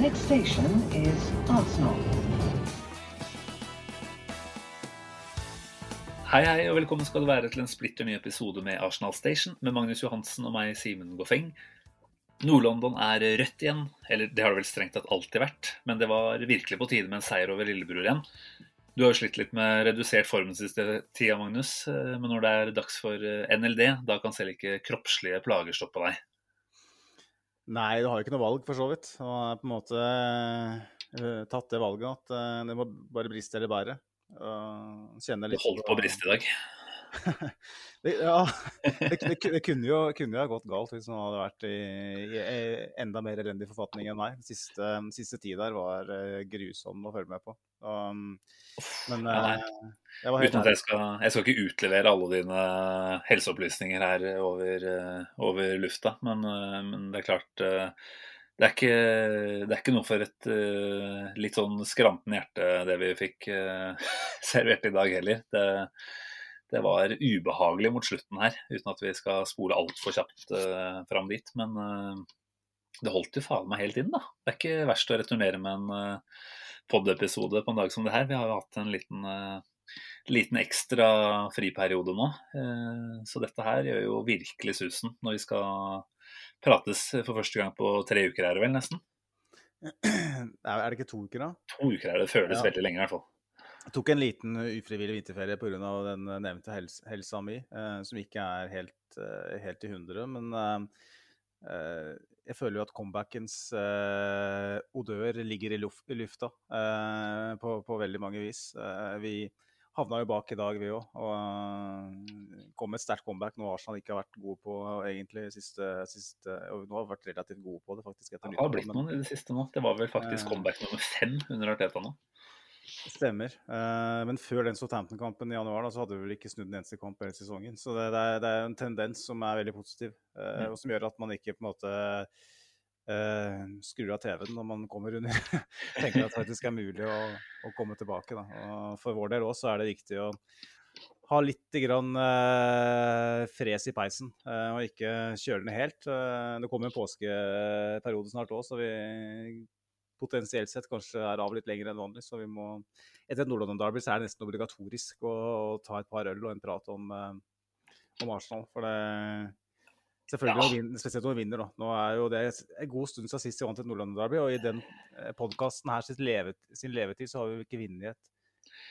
next station is Arsenal. Hei, hei, og velkommen skal du være til en splitter ny episode med Arsenal Station med Magnus Johansen og meg, Simen Goffeng. Nord-London er rødt igjen, eller det har det vel strengt tatt alltid vært, men det var virkelig på tide med en seier over lillebror igjen. Du har jo slitt litt med redusert form den siste tida, Magnus, eh, men når det er dags for eh, NLD, da kan selv ikke kroppslige plager stoppe deg. Nei, du har jo ikke noe valg, for så vidt. Og har på en måte uh, tatt det valget at uh, det må bare briste eller bære. Uh, litt holdt på å briste i dag. det, ja, det, det, det kunne, jo, kunne jo ha gått galt hvis man hadde vært i, i enda mer elendig forfatning enn meg. Siste, siste tid der var eh, grusom å følge med på. Um, men Ja, eh, Uten at jeg skal, jeg skal ikke utlevere alle dine helseopplysninger her over, eh, over lufta, men, eh, men det er klart eh, det er, ikke, det er ikke noe for et eh, litt sånn skrantende hjerte, det vi fikk eh, servert i dag heller. Det, det var ubehagelig mot slutten her, uten at vi skal spole altfor kjapt uh, fram dit. Men uh, det holdt jo faen meg helt inn, da. Det er ikke verst å returnere med en uh, pod-episode på en dag som det her. Vi har jo hatt en liten uh, liten ekstra friperiode nå. Så dette her gjør jo virkelig susen når vi skal prates for første gang på tre uker, er det vel nesten? Er det ikke to uker, da? To uker er det, føles Ja. veldig lenge i hvert fall. Jeg tok en liten uh, ufrivillig vinterferie pga. den uh, nevnte hels helsa mi, eh, som ikke er helt, eh, helt i hundre. Men eh, eh, jeg føler jo at comebackens eh, odør ligger i, luft, i lufta eh, på, på veldig mange vis. Eh, vi havna jo bak i dag, vi òg, og eh, kom med et sterkt comeback. Noe Arsenal ikke har vært gode på egentlig siste, siste og Nå har vi vært relativt gode på det, faktisk. etter Det har blitt noen i det siste nå. Det var vel faktisk Eh. comeback nummer fem under Arteta nå. Stemmer. Uh, men før den Southampton-kampen i januar da, så hadde vi vel ikke snudd en eneste kamp hele sesongen. Så det, det, er, det er en tendens som er veldig positiv, uh, og som gjør at man ikke på en måte uh, skrur av TV-en når man kommer under. Tenker at det faktisk er mulig å, å komme tilbake. Da. Og for vår del òg så er det viktig å ha litt grann, eh, fres i peisen eh, og ikke kjøre den helt. Eh, det kommer en påskeperiode snart òg, så vi potensielt sett kanskje er av litt lenger enn vanlig. Så vi må Etter et Nord-London-derby så er det nesten obligatorisk å, å ta et par øl og en prat om, eh, om Arsenal. For det Selvfølgelig, Ja. vinner, spesielt når vi vinner. da. Nå er jo det en god stund siden sist vi vant et Nord-London-derby, og i den podkasten her sin, levet, sin levetid så har vi ikke vunnet et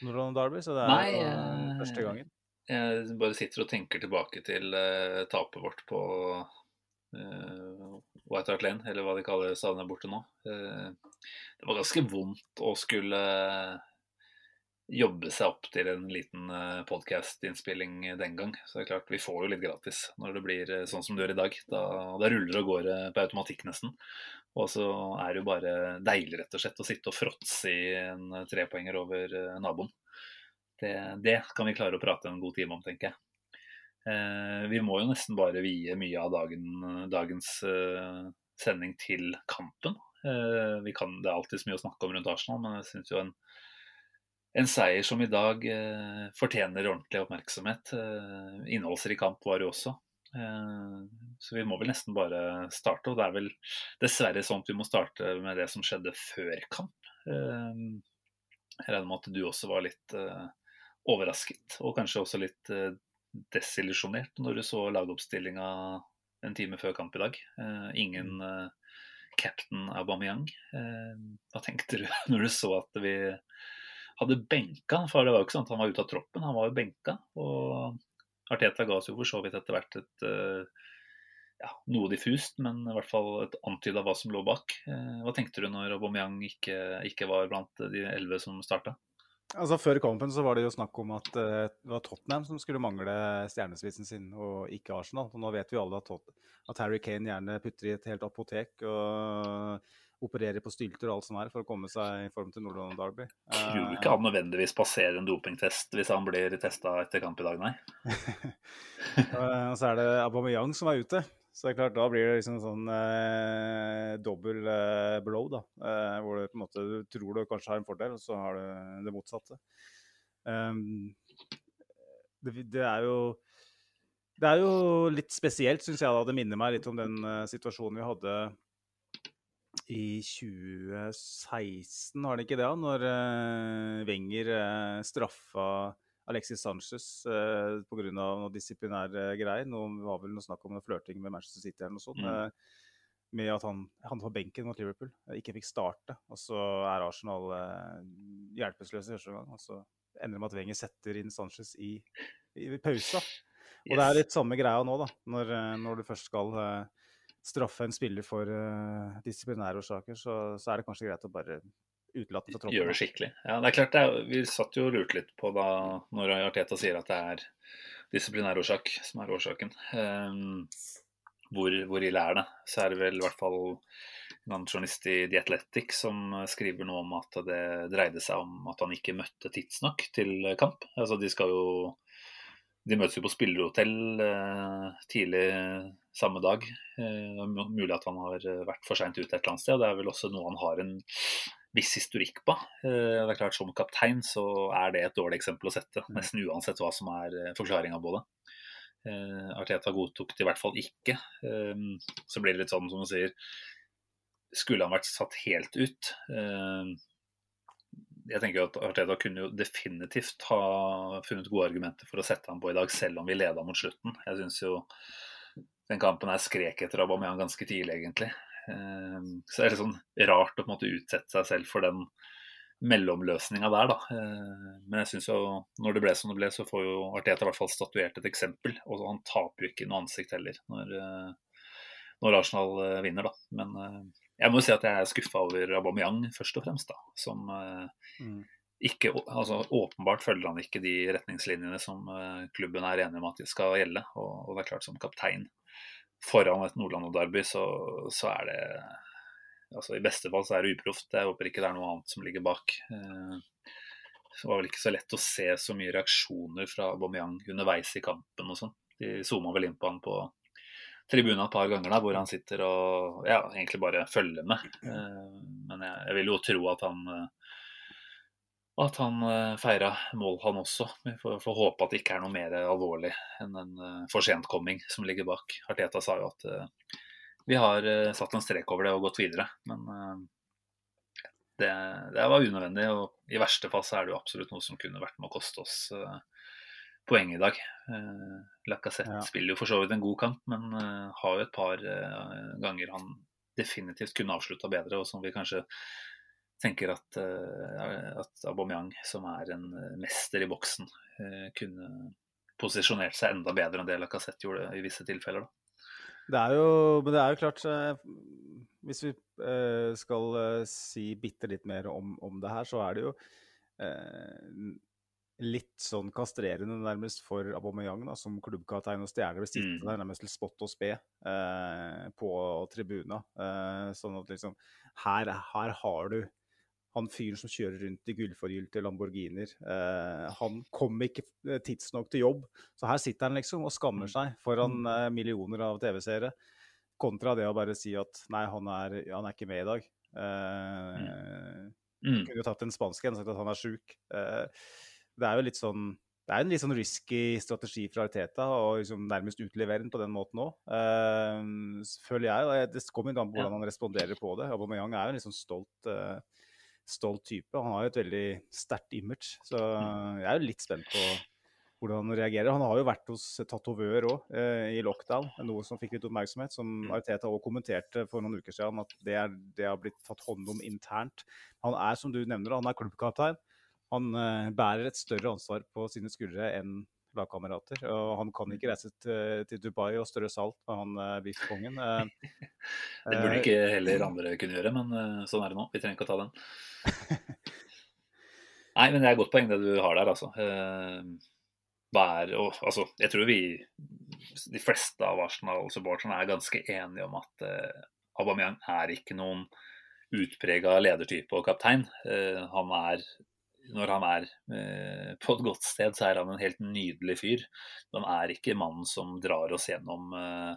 Nord-London-derby, så det er Nei, eh, første gangen. Jeg bare sitter og tenker tilbake til uh, tapet vårt på uh, White Hart Lane, eller hva de kaller stadion borte nå. Eh, det var ganske vondt å skulle jobbe seg opp til en liten uh, podkast-innspilling den gang. Så det er klart, vi får jo litt gratis når det blir eh, sånn som det gjør i dag. Da, da ruller det og går på automatikk nesten. Og så er det jo bare deilig rett og slett å sitte og fråtse i en trepoenger over eh, naboen. Det, det kan vi klare å prate en god time om, tenker jeg. Eh, vi må jo nesten bare vie mye av dagen, dagens eh, sending til kampen. Eh, kan, det er alltid så mye å snakke om rundt Arsenal, men jeg syns jo en, en seier som i dag fortjener ordentlig oppmerksomhet. Innholdsrik kamp var det også. Så vi må vel nesten bare starte, og det er vel dessverre sånn at vi må starte med det som skjedde før kamp. Jeg regner med at du også var litt overrasket, og kanskje også litt desillusjonert når du så lagoppstillinga en time før kamp i dag. Eh, ingen eh, captain Aubameyang. Eh, hva tenkte du når du så at vi hadde benka? For det var jo ikke sånn at han var ute av troppen, han var jo benka. Og Arteta ga oss jo for så vidt etter hvert et ja, noe diffust, men i hvert fall et antyd av hva som lå bak. Hva tenkte du når Aubameyang ikke, ikke var blant de elleve som starta? Altså Før kampen så var det jo snakk om at uh, det var Tottenham som skulle mangle stjernespissen sin, og ikke Arsenal. Og nå vet vi alle at, at, Harry Kane gjerne putter i et helt apotek og opererer på stylter og alt som er for å komme seg i form til Nordland og Derby. Tror ikke han nødvendigvis passerer en dopingtest hvis han blir testa etter kamp i dag, nei? og så er det Aubameyang som er ute. Så det er klart, da blir det liksom sånn eh, dobbel eh, blow, da. Eh, hvor du på en måte du tror du kanskje har en fordel, og så har du det motsatte. Um, det, det, er jo Det er jo litt spesielt, syns jeg. da, Det minner meg litt om den uh, situasjonen vi hadde i 2016, var det ikke det? Når uh, Wenger uh, straffa Alexis Sanchez eh, pga. noe disiplinære greier. Nå var vel noe snakk om noe flørting med Manchester City eller noe sånt. Mm. Eh, med at han, havnet på benken mot Liverpool ikke fikk starte. Og så er Arsenal eh, hjelpeløse i første gang. Og så ender det med at Wenger setter inn Sanchez i, i pausa. Og det er litt samme greia nå, da. Når, eh, når du først skal eh, straffe en spiller for uh, disiplinære årsaker, så, så, er det kanskje greit å bare utelate fra troppen. Gjør det skikkelig. Ja, det er klart det er, Vi satt jo og lurte litt på da når Arteta sier at det er disiplinærårsak som er årsaken. Um, hvor, hvor, ille er det? Så er det vel i hvert fall en annen journalist i The Athletic som skriver noe om at det dreide seg om at han ikke møtte tidsnok til kamp. Altså de skal jo de møtes jo på spillerhotell eh, tidlig samme dag. Eh, mulig at han har vært for seint ute et eller annet sted. og Det er vel også noe han har en viss historikk på. Eh, det er klart Som kaptein så er det et dårlig eksempel å sette, mm. nesten uansett hva som er eh, forklaringa på det. Eh, Arteta godtok det i hvert fall ikke. Så blir det litt sånn som du sier, skulle han vært satt helt ut? Jeg tenker at Arteta kunne jo definitivt ha funnet gode argumenter for å sette ham på i dag, selv om vi leda mot slutten. Jeg syns jo den kampen her skrek etter Aubameyang ganske tidlig, egentlig. Ehm, så det er litt sånn rart å på en måte utsette seg selv for den mellomløsninga der, da. Ehm, men jeg syns jo når det ble som det ble, så får jo Arteta i hvert fall statuert et eksempel. Og han taper jo ikke noe ansikt heller når, eh, når Arsenal eh, vinner, da. Men eh, jeg må jo si at jeg er skuffa over Aubameyang først og fremst, da. Som mm. Ikke Altså åpenbart følger han ikke de retningslinjene som klubben er enig om at de skal gjelde. Og, og det er klart, som kaptein foran et Nordland-derby, så, så, er det altså I beste fall så er det uproft. Jeg håper ikke det er noe annet som ligger bak. Eh, det var vel ikke så lett å se så mye reaksjoner fra Aubameyang underveis i kampen og sånn. De zooma vel inn på han på tribunen et par ganger da, hvor han sitter og ja, egentlig bare følger med. Eh, men jeg, jeg vil jo tro at han eh, at han uh, feira mål, han også. Vi får, får, håpe at det ikke er noe mer alvorlig enn en uh, forsentkomming som ligger bak. Arteta sa jo at uh, vi har uh, satt en strek over det og gått videre. Men det, det, var unødvendig. Og i verste fall så er det jo absolutt noe som kunne vært med å koste oss poeng i dag. Uh, Lacassette ja. spiller jo for så vidt en god kamp, men har jo et par ganger han definitivt kunne avslutta bedre, og som vi kanskje tenker at, uh, at Aubameyang, som er en eh, mester i boksen, uh, kunne posisjonert seg enda bedre enn det Lacassette gjorde i visse tilfeller. Da. Det er jo, men det er jo klart Hvis vi skal si bitte litt mer om, om, det her, så er det jo litt sånn kastrerende nærmest for Aubameyang da, som klubbkaptein og stjerne. Blir sittende mm. der nærmest til spott og spe på tribuna. sånn at liksom her, her har du han fyren som kjører rundt i gullforgylte Lamborghinier. Eh, han kom ikke eh, tidsnok til jobb, så her sitter han liksom og skammer mm. seg foran mm. eh, millioner av TV-seere. Kontra det å bare si at nei, han er, han er ikke med i dag. Eh, mm. mm. Kunne jo tatt en spansk en og sagt at han er sjuk. Eh, det er jo litt sånn det er en litt sånn risky strategi fra Arteta å liksom nærmest utlevere den på den måten òg. Uh, føler jeg. Det kommer an på hvordan han responderer på det. Aubameyang er jo en litt sånn stolt uh, stolt type. Han har jo et veldig sterkt image, så mm. jeg er jo litt spent på hvordan han reagerer. Han har jo vært hos tatovør òg, eh, i lockdown, noe som fikk litt oppmerksomhet. Som mm. Ariteta òg kommenterte for noen uker siden, at det, er, det, har blitt tatt hånd om internt. Han er, som du nevner, han er klubbkaptein. Han eh, bærer et større ansvar på sine skuldre enn lagkamerater. Og han kan ikke reise til, Dubai og strø salt med han uh, biffkongen. Uh, det burde eh, ikke heller andre kunne gjøre, men sånn er det nå. Vi trenger ikke å ta den. Nei, men det er et godt poeng det du har der, altså. Eh, hva er, og, altså jeg tror vi, de fleste av Arsenal-supporterne er ganske enige om at Aubameyang er ikke noen utprega ledertype og kaptein. Han er når han er eh, på et godt sted, så er han en helt nydelig fyr. Han er ikke mannen som drar oss gjennom eh,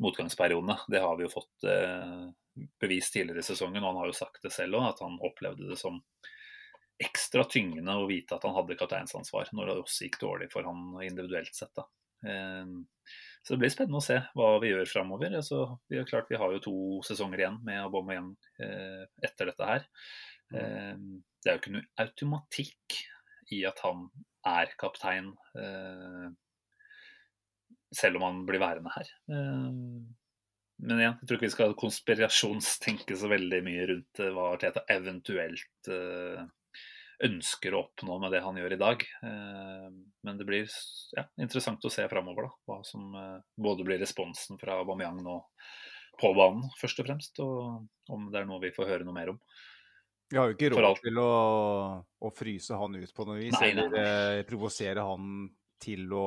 motgangsperiodene. Det har vi jo fått eh, bevist tidligere i sesongen, og han har jo sagt det selv òg, at han opplevde det som ekstra tyngende å vite at han hadde kapteinsansvar når det også gikk dårlig for han individuelt sett. Da. Eh, så det blir spennende å se hva vi gjør framover. Altså, vi har jo to sesonger igjen med Aubameyang eh, etter dette her. Eh, det er jo ikke noe automatikk i at han er kaptein, eh, selv om han blir værende her. Eh, men igjen, jeg tror ikke vi skal konspirasjonstenke så veldig mye rundt hva Teta eventuelt ønsker å oppnå med det han gjør i dag. Men det blir ja, interessant å se framover hva som både blir responsen fra Aubameyang nå på banen, først og fremst, og om det er noe vi får høre noe mer om. Vi har jo ikke råd til å, å, fryse han ut på noe vis, nei, nei, nei. eller eh, provosere han til å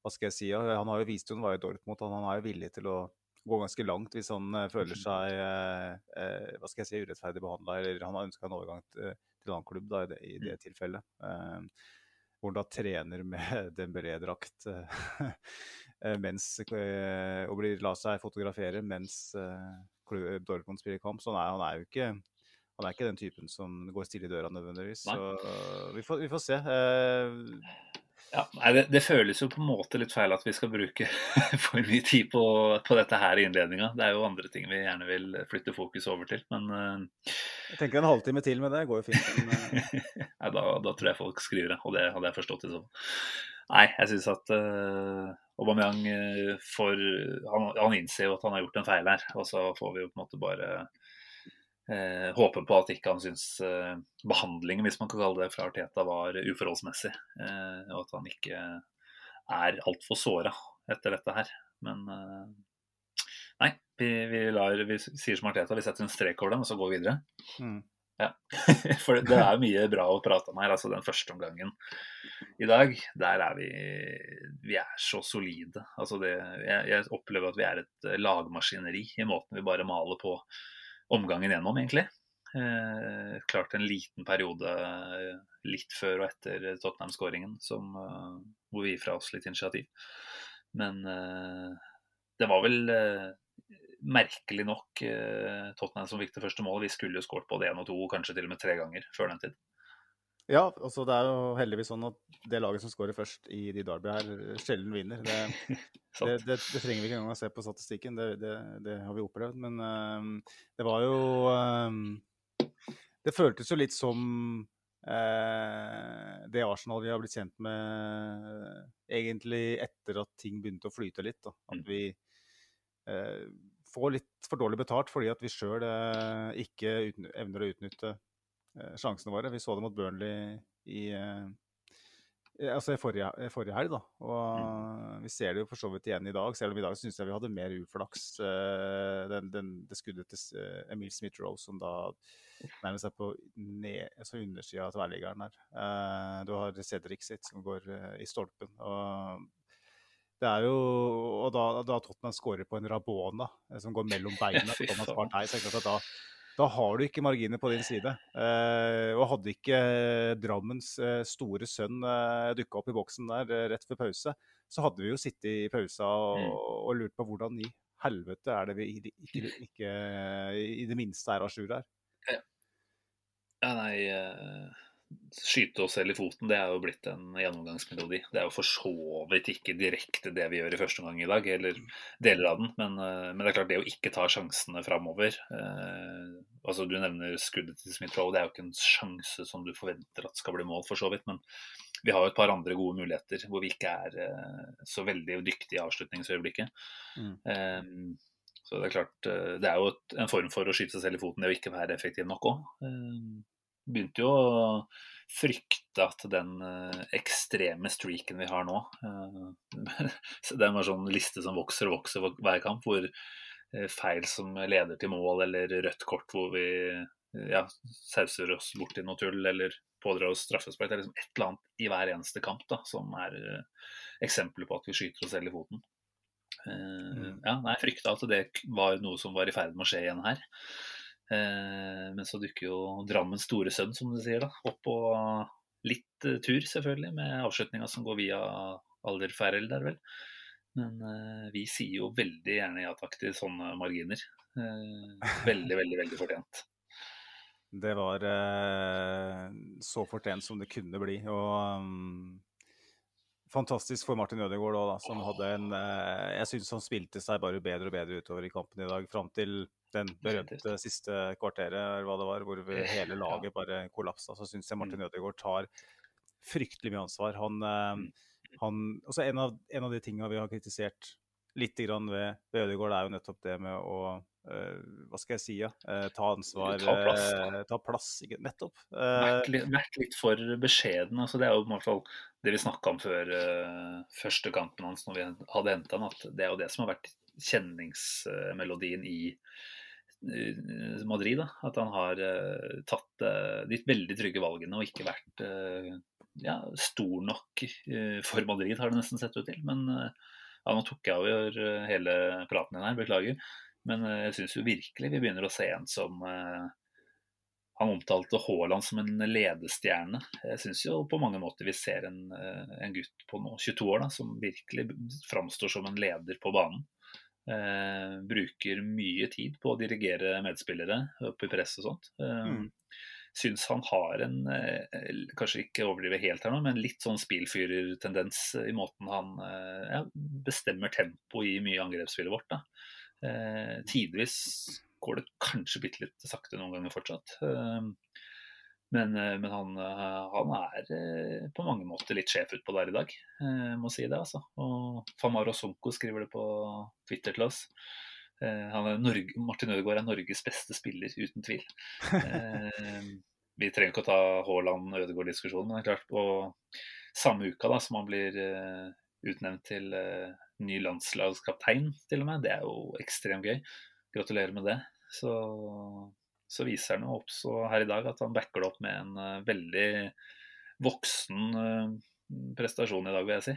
Hva skal jeg si? Han har jo vist jo han var i Dortmund, han, han er jo villig til å gå ganske langt hvis han eh, føler seg eh, uh, hva skal jeg si, urettferdig behandla, eller han har ønska en overgang til, til en annen klubb da, i det, i det mm. tilfellet. hvor han da trener med Dembélé-drakt mens, og blir, la seg fotografere mens Dortmund spiller kamp. Så han er, han er jo ikke han er ikke den typen som går stille i døra nødvendigvis. Nei. Så vi får, vi får se. Uh, ja, nei, det, det, føles jo på en måte litt feil at vi skal bruke for mye tid på, på dette her i innledninga. Det er jo andre ting vi gjerne vil flytte fokus over til, men uh, Jeg tenker en halvtime til med det går jo fint. Men, uh... nei, da, da, tror jeg folk skriver det, og det hadde jeg forstått i så fall. Nei, jeg syns at uh, Aubameyang får han, han, innser jo at han har gjort en feil her, og så får vi jo på en måte bare eh, håper på at ikke han syns eh, behandlingen, hvis man kan kalle det, fra Arteta var uforholdsmessig. Eh, og at han ikke er altfor såra etter dette her. Men eh, nei, vi, vi, lar, vi sier som Arteta, vi setter en strek over dem, og så går vi videre. Mm. Ja. For det er mye bra å prate om her. altså Den første omgangen i dag, der er vi Vi er så solide. Altså det, jeg, jeg opplever at vi er et lagmaskineri i måten vi bare maler på omgangen gjennom, egentlig. Eh, klart en liten periode eh, litt før og etter Tottenham-skåringen eh, hvor vi gir fra oss litt initiativ. Men det var vel merkelig nok Tottenham som fikk det første målet. Vi skulle jo skåret både én og to, kanskje til og med tre ganger før den tid. Ja, altså det er jo heldigvis sånn at det laget som skårer først i de derby her, sjelden vinner. Det, det, det, det, trenger vi ikke engang å se på statistikken, det, har vi opplevd. Men uh, det var jo uh, Det føltes jo litt som uh, det Arsenal vi har blitt kjent med egentlig etter at ting begynte å flyte litt. Da. At mm. vi får litt for dårlig betalt fordi at vi sjøl ikke evner å utnytte Eh, sjansene våre. Vi så det mot Burnley i, eh, altså i forrige, forrige, helg. da, og mm. Vi ser det jo for så vidt igjen i dag. Selv om i dag syns jeg vi hadde mer uflaks. Eh, den, den, det skuddet til Emil Smith-Rose som da nærmest er på ned, altså undersida av tverrliggeren her. Du har Cedric sitt som går i stolpen. og det er jo, og Da, da Tottenham skårer på en Rabona som går mellom beina Thomas Partey, så jeg da da har du ikke marginer på din side. Eh, og hadde ikke Drammens eh, store sønn eh, dukka opp i boksen der eh, rett før pause, så hadde vi jo sittet i pausa og, mm. og, lurt på hvordan i helvete er det vi ikke, ikke, ikke i det minste er a jour her. Ja, nei eh, skyte oss selv i foten, det er jo blitt en gjennomgangsmelodi. Det er jo for så vidt ikke direkte det vi gjør i første omgang i dag, eller deler av den. Men, eh, men, det er klart, det å ikke ta sjansene framover eh, altså Du nevner skuddet til Smith-Roe. Det er jo ikke en sjanse som du forventer at skal bli mål, for så vidt. Men vi har jo et par andre gode muligheter hvor vi ikke er eh, så veldig dyktige i avslutningsøyeblikket. Mm. Eh, så det er klart, eh, det er jo et, en form for å skyte seg selv i foten, det å ikke være effektiv nok òg begynte jo å frykte at den uh, ekstreme streaken vi har nå uh, Det en sånn liste som vokser og vokser hver kamp, hvor uh, feil som leder til mål, eller rødt kort hvor vi ja, sauser oss bort i noe tull, eller pådrar oss straffespark. Det er liksom et eller annet i hver eneste kamp da, som er eksempler på at vi skyter oss selv i foten. Uh, ja, Jeg frykta at det var noe som var i ferd med å skje igjen her. Uh, men så dukker jo Drammens store sønn, som du sier, da, opp på litt tur, selvfølgelig, med avslutninga som går via Alderferrel der, vel. Men vi sier jo veldig gjerne ja takk til sånne marginer. veldig, veldig, veldig fortjent. Det var eh, så fortjent som det kunne bli. Og um, fantastisk for Martin Ødegaard òg, som hadde en eh, Jeg syns han spilte seg bare bedre og bedre utover i kampen i dag. Fram til den berømte siste kvarteret, eller hva det var, hvor hele laget bare kollapsa. Så syns jeg Martin mm. Ødegaard tar fryktelig mye ansvar. Han, eh, mm. han også en av, en av de tinga vi har kritisert litt grann ved, ved Ødegaard, er jo nettopp det med å uh, Hva skal jeg si, ja? Uh, ta ansvar. Ta plass. Uh, ta plass nettopp. Vært litt, vært, litt, for beskjeden. Altså, det er jo i hvert fall det vi snakka om før første kampen hans når vi hadde henta han, at det er jo det som har vært kjenningsmelodien i Madrid. Da. At han har tatt de veldig trygge valgene og ikke vært ja, stor nok for Madrid, har det nesten sett ut til. Men ja, nå tok jeg over eh, hele praten din her, beklager. Men eh, jeg syns jo virkelig vi begynner å se en som eh, Han omtalte Haaland som en ledestjerne. Jeg syns jo på mange måter vi ser en, en gutt på nå, 22 år da, som virkelig framstår som en leder på banen. Eh, bruker mye tid på å dirigere medspillere opp i press og sånt. Eh, mm syns han har en eh, Kanskje ikke overdrive helt her nå, men litt sånn spillfyrertendens i måten han eh, ja, bestemmer tempo i mye angrepsspillet vårt. Da. Eh, tidvis går det kanskje bitte litt sakte noen ganger fortsatt. Eh, men, eh, men han, han, er på mange måter litt sjef utpå der i dag, jeg må si det. altså. Og Famaro Sonko skriver det på Twitter til oss. Eh, Norge, Martin Ødegaard er Norges beste spiller, uten tvil. Eh, vi trenger ikke å ta Haaland-Ødegaard-diskusjonen, men det er klart på samme uka da, som han blir utnevnt til ny landslagskaptein, til og med. Det er jo ekstremt gøy. Gratulerer med det. Så, så viser han jo også her i dag at han backer det opp med en uh, veldig voksen prestasjon i dag, vil jeg si.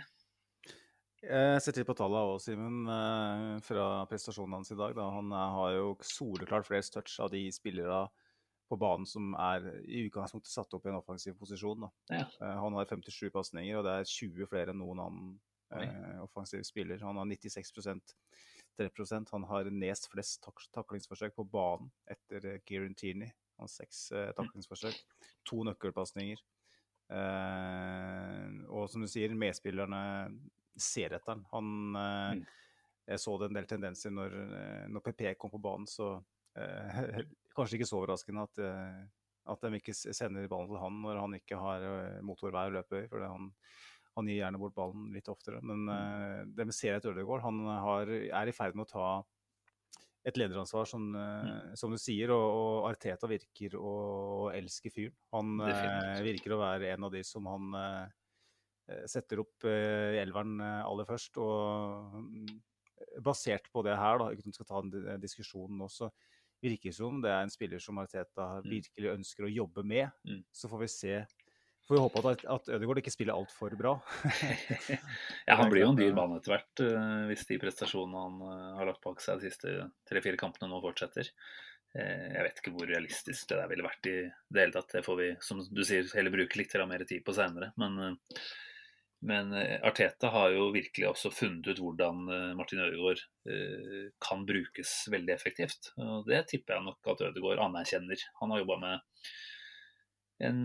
Jeg setter litt på tallene òg, Simen, eh, fra prestasjonen hans i dag. Da. Han eh, har jo soleklart flest touch av de spillere på banen som er i utgangspunktet satt opp i en offensiv posisjon. Ja. Eh, han har 57 pasninger, og det er 20 flere enn noen annen eh, offensiv spiller. Han har 96 treffprosent. Han har nest flest tak taklingsforsøk på banen etter Kieran Tierney. Han har seks eh, taklingsforsøk. To nøkkelpasninger. Eh, og som du sier, medspillerne ser etter han. han eh, mm. Jeg så det en del tendenser når, eh, når PP kom på banen, så eh, kanskje ikke så overraskende at, eh, at de ikke sender ballen til han når han ikke har motorvei å løpe i. For han, han, gir gjerne bort ballen litt oftere. Men uh, det vi ser etter Ødegaard. Han har, er i ferd med å ta et lederansvar, som, mm. som du sier. Og, og, Arteta virker å elske fyren. Han uh, virker å være en av de som han eh, Eh, setter opp i elveren eh, aller først. Og mm, basert på det her, da, uten at vi skal ta en diskusjon nå, så virker det som det er en spiller som Arteta mm. virkelig ønsker å jobbe med. Mm. Så får vi se. Får vi håpe at, at Ødegaard ikke spiller altfor bra. ja, han blir jo en dyr mann etter hvert, hvis de prestasjonene han har lagt bak seg de siste tre-fire kampene nå fortsetter. Jeg vet ikke hvor realistisk det der ville vært i det hele tatt. Det får vi, som du sier, heller bruke litt mer tid på senere. Men men eh, Arteta har jo virkelig også funnet ut hvordan eh, Martin Ødegaard eh, kan brukes veldig effektivt. Og det tipper jeg nok at Ødegaard anerkjenner. Han har jobba med en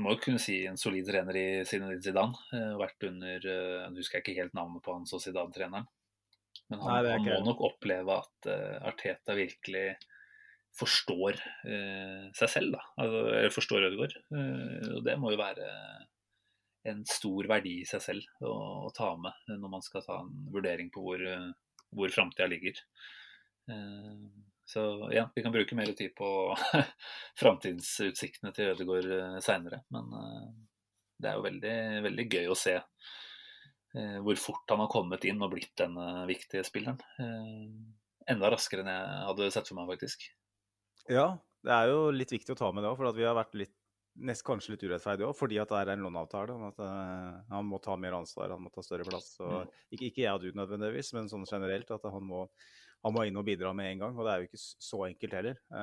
må jo kunne si en solid trener i Zinedine Zidane. Uh, vært under Nå husker jeg ikke helt navnet på han Zidane-treneren. Men han, Nei, han, må nok oppleve at Arteta virkelig forstår seg selv, da. Altså, eller forstår Ødegaard. og det må jo være en stor verdi i seg selv å, å, ta med når man skal ta en vurdering på hvor, hvor framtida ligger. Eh, så ja, vi kan bruke mer tid på framtidsutsiktene til Ødegaard eh, seinere. Men eh, det er jo veldig, veldig gøy å se hvor fort han har kommet inn og blitt den viktige spilleren. Enda raskere enn jeg hadde sett for meg, faktisk. Ja, det er jo litt viktig å ta med det òg, for vi har vært litt nest kanskje litt urettferdig òg, fordi at det er en låneavtale. at uh, Han må ta mer ansvar, han må ta større plass. Og, Mm. ikke, ikke jeg og du nødvendigvis, men sånn generelt at han må, han må inn og bidra med en gang. Og det er jo ikke så enkelt heller. Uh,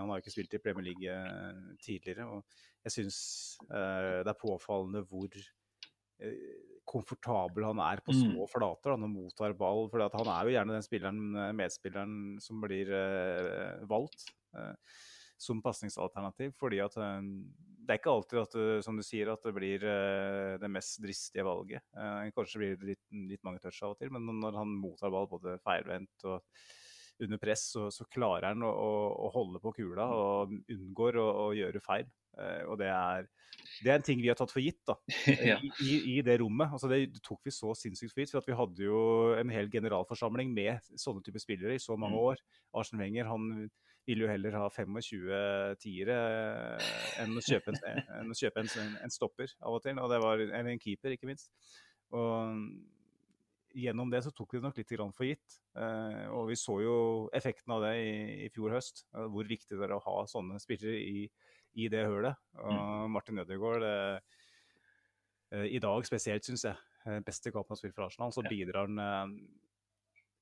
han har jo ikke spilt i Premier League eh, tidligere. og jeg syns det er påfallende hvor uh, komfortabel han er på Mm. små flater når han mottar ball. For han er jo gjerne den spilleren, medspilleren som blir valgt eh, som pasningsalternativ. Fordi at eh, det er ikke alltid at som du sier, at det blir eh, det mest dristige valget. Eh, kanskje blir det litt, litt mange touch av og til, men når han mottar ball både feilvendt og under press, så, så klarer han å, å, å holde på kula og unngår å, å gjøre feil. Eh, og det er, det er en ting vi har tatt for gitt da, ja. i, i, i det rommet. Altså det tok vi så sinnssykt for gitt, for at vi hadde jo en hel generalforsamling med sånne typer spillere i så mange Mm. år. Arsen Wenger han ville jo heller ha 25 tiere enn å kjøpe, en, enn å kjøpe en, en stopper av og til, og det var, eller en keeper, ikke minst. Og gjennom det så tok vi det nok litt for gitt. Eh, og vi så jo effekten av det i, i fjor høst. eh, Hvor viktig det er å ha sånne spillere i, i det hølet. Og Martin Ødegaard eh, i dag spesielt, syns jeg, beste kampen han har spilt for Arsenal, så bidrar han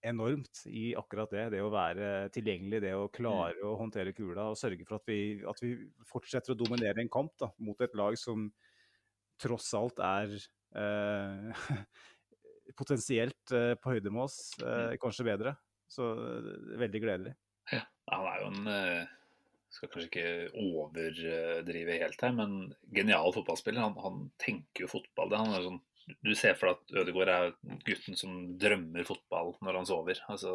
enormt i akkurat det. Det å være tilgjengelig, det å klare å håndtere kula og sørge for at vi, at vi fortsetter å dominere en kamp da, mot et lag som tross alt er eh, potensielt eh, på høyde med oss, eh, kanskje bedre. Så eh, veldig gledelig. Ja, han er jo en eh, Skal kanskje ikke overdrive helt her, men genial fotballspiller. Han, han tenker jo fotball. Det, han er sånn, du ser for deg at Ødegaard er gutten som drømmer fotball når han sover. Altså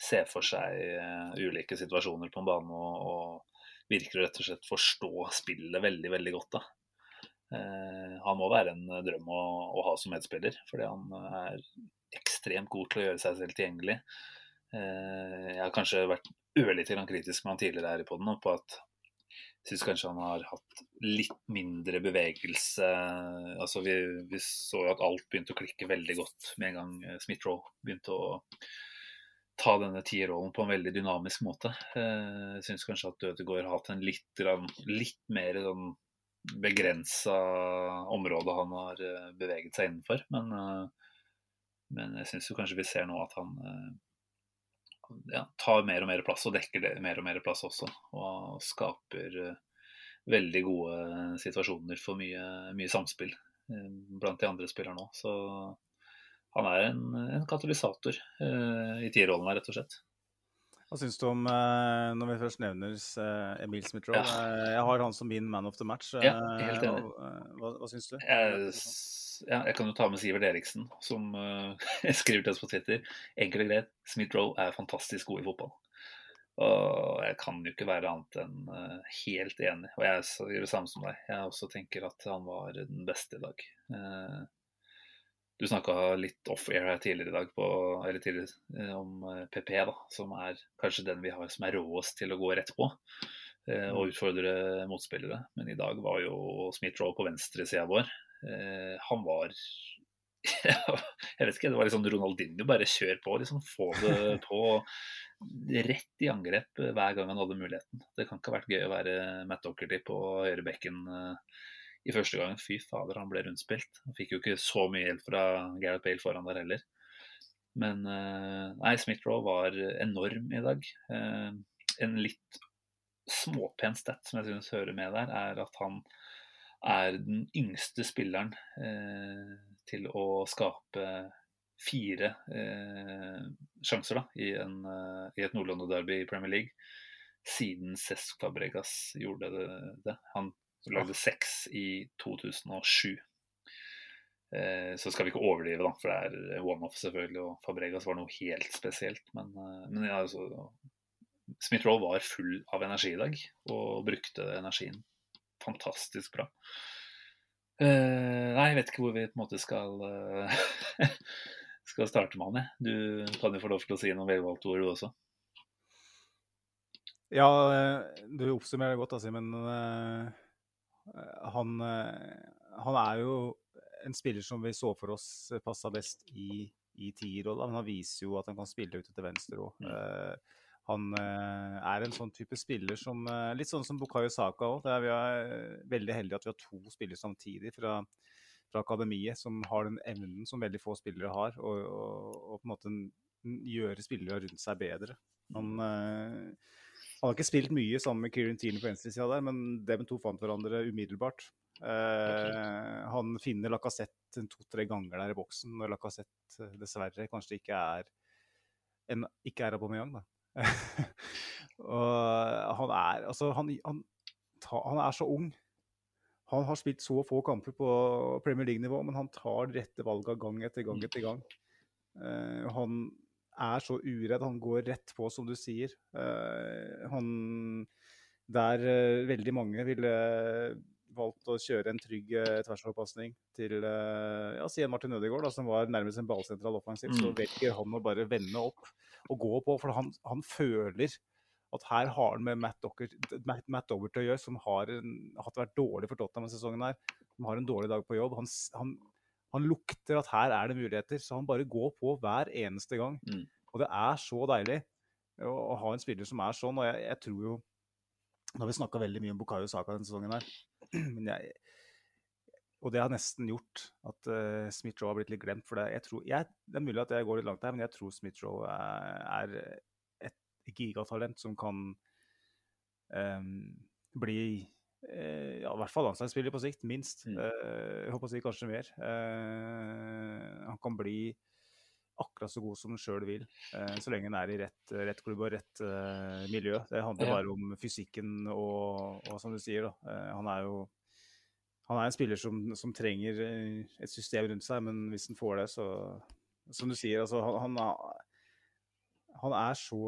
Ser for seg eh, ulike situasjoner på en bane og, og virker å rett og slett forstå spillet veldig, veldig godt. da. Eh, han må være en drøm å, å ha som medspiller, fordi han er ekstremt god til å gjøre seg selv tilgjengelig. Eh, jeg har kanskje vært ørlite kritisk med han tidligere her i poden på at syns kanskje han har hatt litt mindre bevegelse. Altså vi, vi så jo at alt begynte å klikke veldig godt med en gang eh, Smith-Roe begynte å ta denne tierrollen på en veldig dynamisk måte. Eh, Jeg syns kanskje at Ødegaard har hatt en litt, litt mer sånn begrensa område han har eh, beveget seg innenfor. Men, eh, men jeg syns kanskje vi ser nå at han eh, ja, tar mer og mer plass og dekker det, mer og mer plass også. Og skaper eh, veldig gode situasjoner for mye, mye samspill eh, blant de andre spillerne òg. Så han er en, en katalysator eh, i tierrollen her, rett og slett. Hva syns du om, eh, når vi først nevner eh, Emil Smith-Roe? Ja. Eh, jeg har han som min man of the match. Ja, helt Eh, enig. eh, Hva, hva syns du? Jeg, ja, jeg kan jo ta med Sivert Eriksen, som uh, skriver til oss på Twitter. Enkelt og greit, Smith-Roe er fantastisk god i fotball. Og jeg kan jo ikke være annet enn uh, helt enig. Og jeg gjør det samme som deg. Jeg også tenker at han var den beste i dag. Uh, Du snakka litt off-air her tidligere i dag på, tidligere, om PP, da, som er kanskje den vi har som er råest til å gå rett på og utfordre motspillere. Men i dag var jo Smith-Roe på venstresida vår. Eh, han var Jeg vet ikke, det var sånn Ronaldinho, bare kjør på. liksom Få det på rett i angrep eh, hver gang han hadde muligheten. Det kan ikke ha vært gøy å være Matt Docherty på høyrebekken eh, i første gang. Fy fader, han ble rundspilt. Han fikk jo ikke så mye hjelp fra Gareth Bale foran der heller. Men eh, nei, Smith-Roe var enorm i dag. Eh, en litt småpen stat som jeg synes hører med der, er at han er den yngste spilleren eh, til å skape fire eh, sjanser da, i, en, eh, i et Nord-London-derby i Premier League, siden Cesc Fabregas gjorde det. det. Han lagde seks i 2007. Eh, så skal vi ikke overdrive, da, for det er one-off selvfølgelig, og Fabregas var noe helt spesielt. Men, eh, men ja, altså, Smith-Roll var full av energi i dag, og brukte energien fantastisk bra. Uh, nei, jeg vet ikke hvor vi på en måte skal uh, skal starte med han. jeg. Du kan jo få lov til å si noen velvalgte ord, du også. Ja, eh, du oppsummerer det godt, altså, men Uh, han, han er jo en spiller som vi så for oss passa best i, i tierrolla, men han viser jo at han kan spille ut til venstre òg. Mm. Han eh, er en sånn type spiller som eh, Litt sånn som Bukayo Saka òg. Vi er eh, veldig heldige at vi har to spillere samtidig fra, fra akademiet som har den evnen som veldig få spillere har, og, og, og på en måte gjøre spillere rundt seg bedre. Han, eh, han har ikke spilt mye sammen med Kieran Tierney på venstresida der, men dem to fant hverandre umiddelbart. Eh, han finner Lacassette to-tre ganger der i boksen, når Lacassette dessverre kanskje ikke er en, ikke er Aubameyang, da. og han er altså han, han, han, er så ung. Han har spilt så få kamper på Premier League-nivå, men han tar de rette valget gang etter gang etter gang. Uh, han er så uredd. Han går rett på, som du sier. Uh, han Der uh, veldig mange ville valgt å kjøre en trygg uh, tversoverpasning til ja, Martin Ødegaard, da, som var nærmest en ballsentral offensiv, mm. så velger han å bare vende opp å gå på. For han, han føler at her har han med Matt, Docker, Matt, Matt Dobbert å gjøre, som har en, vært dårlig for Tottenham denne sesongen. her, Som har en dårlig dag på jobb. Han, han, han, lukter at her er det muligheter, så han bare går på hver eneste gang. Mm. Og det er så deilig å, å, ha en spiller som er sånn. Og jeg, jeg tror jo Nå har vi snakka veldig mye om Bukayo Saka denne sesongen her, men jeg, og det har nesten gjort at uh, Smith-Roe har blitt litt glemt. For det, jeg tror, jeg, det er mulig at jeg går litt langt her, men jeg tror Smith-Roe er, er, et gigatalent som kan um, bli uh, ja, i hvert fall landslagsspiller på sikt, minst. Mm. Uh, jeg håper å si kanskje mer. han kan bli akkurat så god som han sjøl vil, så lenge han er i rett, rett klubb og rett miljø. Det handler bare om fysikken og, og, som du sier, da. han er jo han er en spiller som, som, trenger eh, et system rundt seg, men hvis han får det, så Som du sier, altså, han, han, han, er så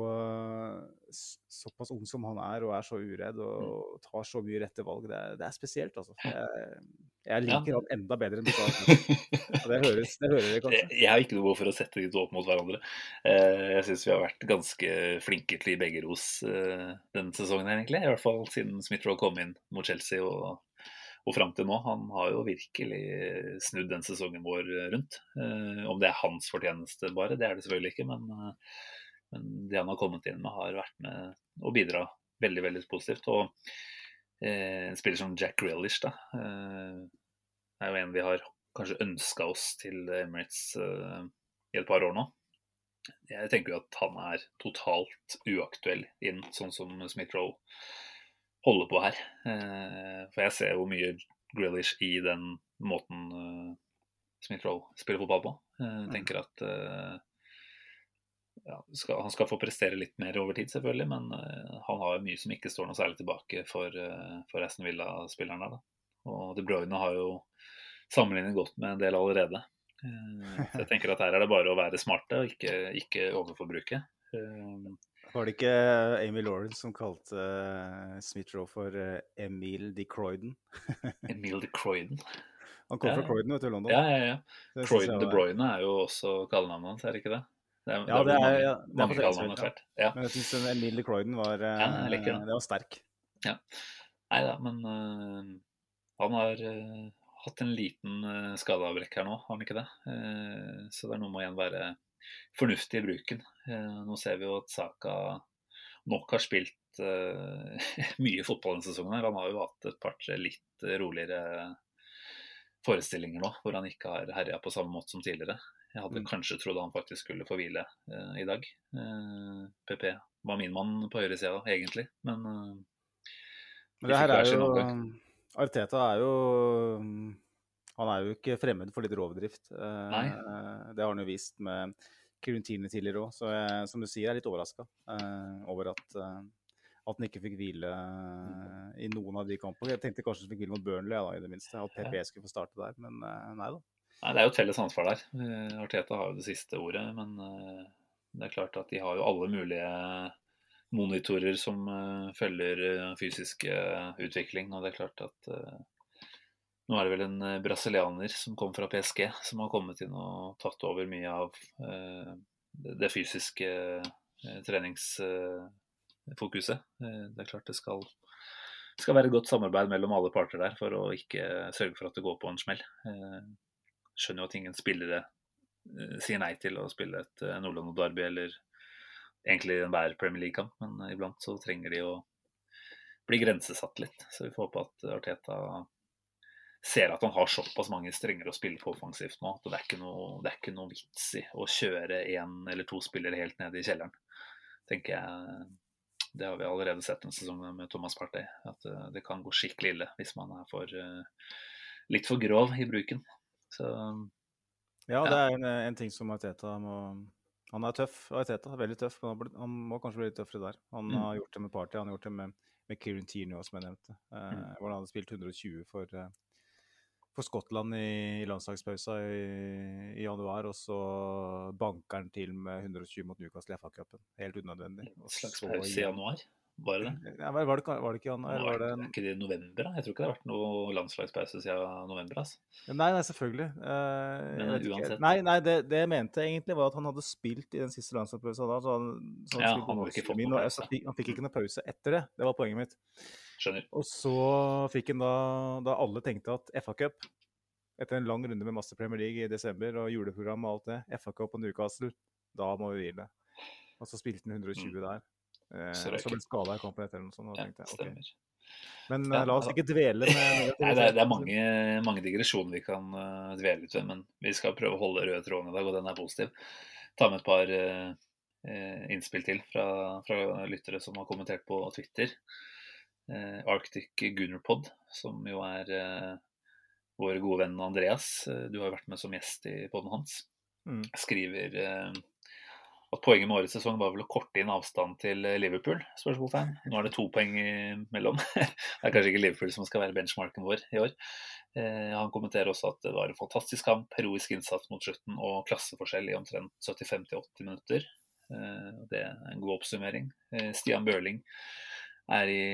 såpass ung som han er, og er så uredd og, og mm. tar så mye rette valg. Det er, det er spesielt, altså. Jeg, jeg liker ja. han enda bedre enn du Det høres, det hører dere kanskje. Jeg har ikke noe behov for å sette de to opp mot hverandre. Eh, jeg syns vi har vært ganske flinke til begge ros eh, denne sesongen, egentlig. I hvert fall siden Smith-Roe kom inn mot Chelsea og og fram til nå. Han har jo virkelig snudd den sesongen vår rundt. Eh, om det er hans fortjeneste bare, det er det selvfølgelig ikke. Men, eh, men, det han har kommet inn med, har vært med å bidra veldig veldig positivt. Og eh, en spiller som Jack Grealish da, eh, er jo en vi har kanskje ønska oss til Emirates eh, i et par år nå. Jeg tenker jo at han er totalt uaktuell inn, sånn som Smith-Roe holde på her. Eh, for jeg ser jo mye Grillish i den måten eh, Smith-Roll spiller fotball på. Jeg mm. tenker at eh, ja, skal, han skal få prestere litt mer over tid, selvfølgelig, men han har mye som ikke står noe særlig tilbake for, for Aston Villa-spillerne. Da. Og De Bruyne har jo sammenlignet godt med en del allerede. Så jeg tenker at her er det bare å være smarte og ikke, ikke overforbruke. Var det ikke Amy Lawrence som kalte uh, Smith-Roe for uh, Emil de Croyden? Emil de Croyden? Han kom ja, fra Croydon, vet du, London. Ja, ja, ja. Croydon de Bruyne er jo også kallenavnet hans, er det ikke det? Det er, ja, det er, ja, det er mange ja. ja. Men jeg syns Emil de Croyden var, uh, ja, det. det var sterk. Ja. Nei da, men uh, han har uh, hatt en liten uh, skadeavbrekk her nå, har han ikke det? så det er noe med å igjen være fornuftig i bruken. Eh, nå ser vi jo at Saka nok har spilt uh, mye fotball denne sesongen. her. Han har jo hatt et par-tre litt roligere forestillinger nå, hvor han ikke har herja på samme måte som tidligere. Jeg hadde mm. kanskje trodd han faktisk skulle få hvile uh, i dag. PP var min mann på høyresida, egentlig, men Men det her er jo Arteta er jo Han er jo ikke fremmed for litt rovdrift. Nei. Det har han jo vist med Curentini tidligere òg, så jeg, som du sier, jeg er litt overraska uh, over at, at han ikke fikk hvile i noen av de kampene. Jeg tenkte kanskje han fikk hvile mot Burnley, da, i det minste. At PP skulle få starte der, men nei da. Nei, Det er jo et felles ansvar der. Arteta har jo det siste ordet, men det er klart at de har jo alle mulige monitorer som følger fysisk utvikling. Og det er klart at nå er det vel en eh, brasilianer som kom fra PSG, som har kommet inn og tatt over mye av eh, det fysiske eh, treningsfokuset. det er klart det skal, skal være godt samarbeid mellom alle parter der for å ikke sørge for at det går på en smell. skjønner jo at ingen spillere sier nei til å spille et Nordland-derby eller egentlig enhver Premier League-kamp, men iblant så trenger de å bli grensesatt litt. Så vi får håpe at Arteta ser at han har såpass mange strenger å spille på offensivt nå at det er ikke noe, det er ikke noe vits i å kjøre én eller to spillere helt ned i kjelleren. tenker jeg Det har vi allerede sett en sesong med Thomas Partey. At eh, det kan gå skikkelig ille hvis man er for, eh, litt for grov i bruken. Så Ja, det er en, en ting som Arteta må Han er tøff, Arteta. Veldig tøff. Men han, må kanskje bli litt tøffere der. Han Mm. har gjort det med Party, han har gjort det med, med Kieran Tierney, som jeg nevnte. Eh, Mm. Hvor han hadde spilt 120 for, for Skottland i, i landslagspausa i, i januar, og så banker han til med 120 mot Newcastle i FA-cupen. Helt unødvendig. en slags pause i januar, var det det? Ja, var, det, var det ikke januar? Var det er ikke det november? da? Jeg tror ikke det har vært noe landslagspause siden november. altså. Nei, nei, selvfølgelig. Eh, Men ikke. uansett. Nei, nei det, det jeg mente egentlig, var at han hadde spilt i den siste landslagspausen. Så han, så Ja, spilte han ikke fått min, pause. fikk- Han fikk ikke noe pause etter det. Det var poenget mitt. Skjønner. Og så fikk han da, da alle tenkte at FA Cup, etter en lang runde med masse Premier League i desember og juleprogram og alt det, FA Cup og Newcastle, da må vi hvile. Og så spilte han 120 der. Eh, Så ble skada i kampen etter, eller noe sånt. Ja, tenkte jeg, ok. stemmer. Men Ja, eh, la oss altså- ikke dvele med Nei, det, er, det er mange, mange digresjoner vi kan uh, dvele litt ved, men vi skal prøve å holde røde tråden i dag, og den er positiv. Ta med et par uh, innspill til fra, fra lyttere som har kommentert på Twitter. Uh, Arctic Gunnerpod, som jo er vår gode venn Andreas, du har jo vært med som gjest i poden hans, Mm. skriver at poenget med årets sesong var vel å korte inn avstand til eh, Liverpool? spørsmålstegn. Nå er det to poeng imellom. det er kanskje ikke Liverpool som skal være benchmarken vår i år. Eh, han kommenterer også at det var en fantastisk kamp, heroisk innsats mot slutten og klasseforskjell i omtrent 75-80 minutter. Eh, det er en god oppsummering. Stian Børling er i,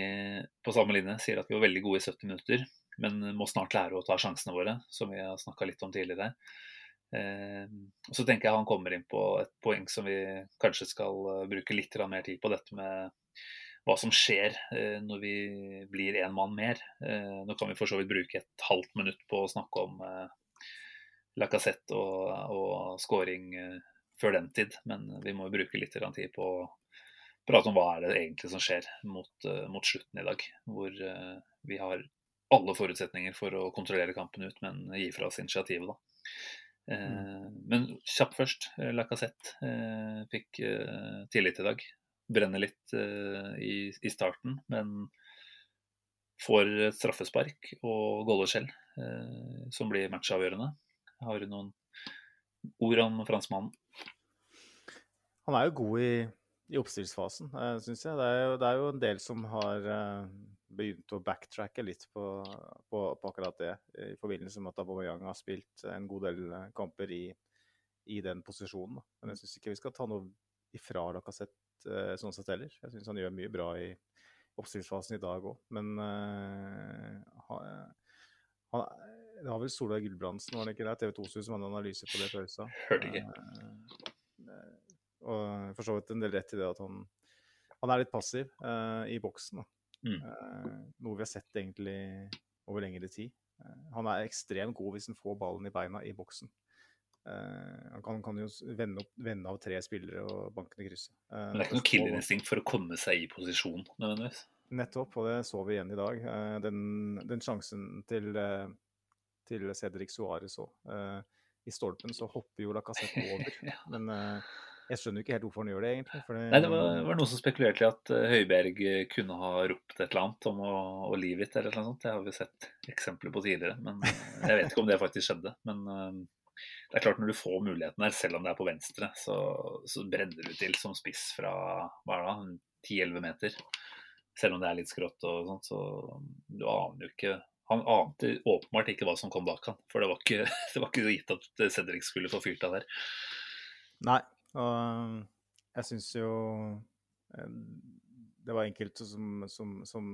på samme linje, sier at vi var veldig gode i 70 minutter, men må snart lære å ta sjansene våre, som vi har snakka litt om tidligere. Eh, og så tenker jeg han kommer inn på et poeng som vi kanskje skal eh, bruke litt mer tid på, dette med hva som skjer eh, når vi blir én mann mer. Eh, nå kan vi for så vidt bruke et halvt minutt på å snakke om Lacassette og, og scoring før den tid, men vi må bruke litt tid på å prate om hva er det egentlig som skjer mot, mot slutten i dag. Hvor vi har alle forutsetninger for å kontrollere kampen ut, men gi fra oss initiativet, da. Eh, Men kjapt først. eh, Lacassette eh, fikk eh, tillit i dag. Brenner litt eh, i, i starten, men får et straffespark og gåleskjell, eh, som blir matchavgjørende. Har du noen ord om franskmannen? Han er jo god i, i oppstillsfasen, uh, syns jeg. Det er, jo, det er jo en del som har eh, begynt å backtracke litt på, på, på akkurat det, i forbindelse med at Aubameyang har spilt en god del eh, kamper i, i den posisjonen. Da. Men jeg syns ikke vi skal ta noe ifra Lacassette sånn sett heller. Jeg syns han gjør mye bra i oppstillsfasen i dag òg, men uh, han, det var vel Solveig Gulbrandsen, var det ikke det? TV 2 som hadde analyse på det før sa. Hørte ikke. Eh, og for så vidt en del rett i det at han, han er litt passiv uh, i boksen. Mm. Uh, noe vi har sett egentlig over lengre tid. Uh, han er ekstremt god hvis han får ballen i beina i boksen. Han kan, kan jo vende, opp, vende av tre spillere og banke ned krysset. Eh, Men det er ikke noe killerinstinkt for å komme seg i posisjon, nødvendigvis. Nettopp, og det så vi igjen i dag. Den, den sjansen til, til Cedric Suárez òg. I stolpen så hopper jo Lacassette over. Ja. Men eh, jeg skjønner ikke helt hvorfor han gjør det, egentlig. Det, Nei, det var, var noen som spekulerte i at eh, Høiberg eh, kunne ha ropt et eller annet om å, å leave it, eller noe sånt. Det har vi sett eksempler på tidligere. Men eh, jeg vet ikke om det faktisk skjedde. Men det er klart når du får muligheten her, selv om det er på venstre, så, så brenner du til som spiss fra hva er det, da, 10-11 meter. Selv om det er litt skrått og sånt, så du aner jo ikke Han ante åpenbart ikke hva som kom bak han, for det var ikke, det var ikke gitt at Cedric skulle få fyrt av der. Nei. Og jeg syns jo eh, det var enkelte som, som, som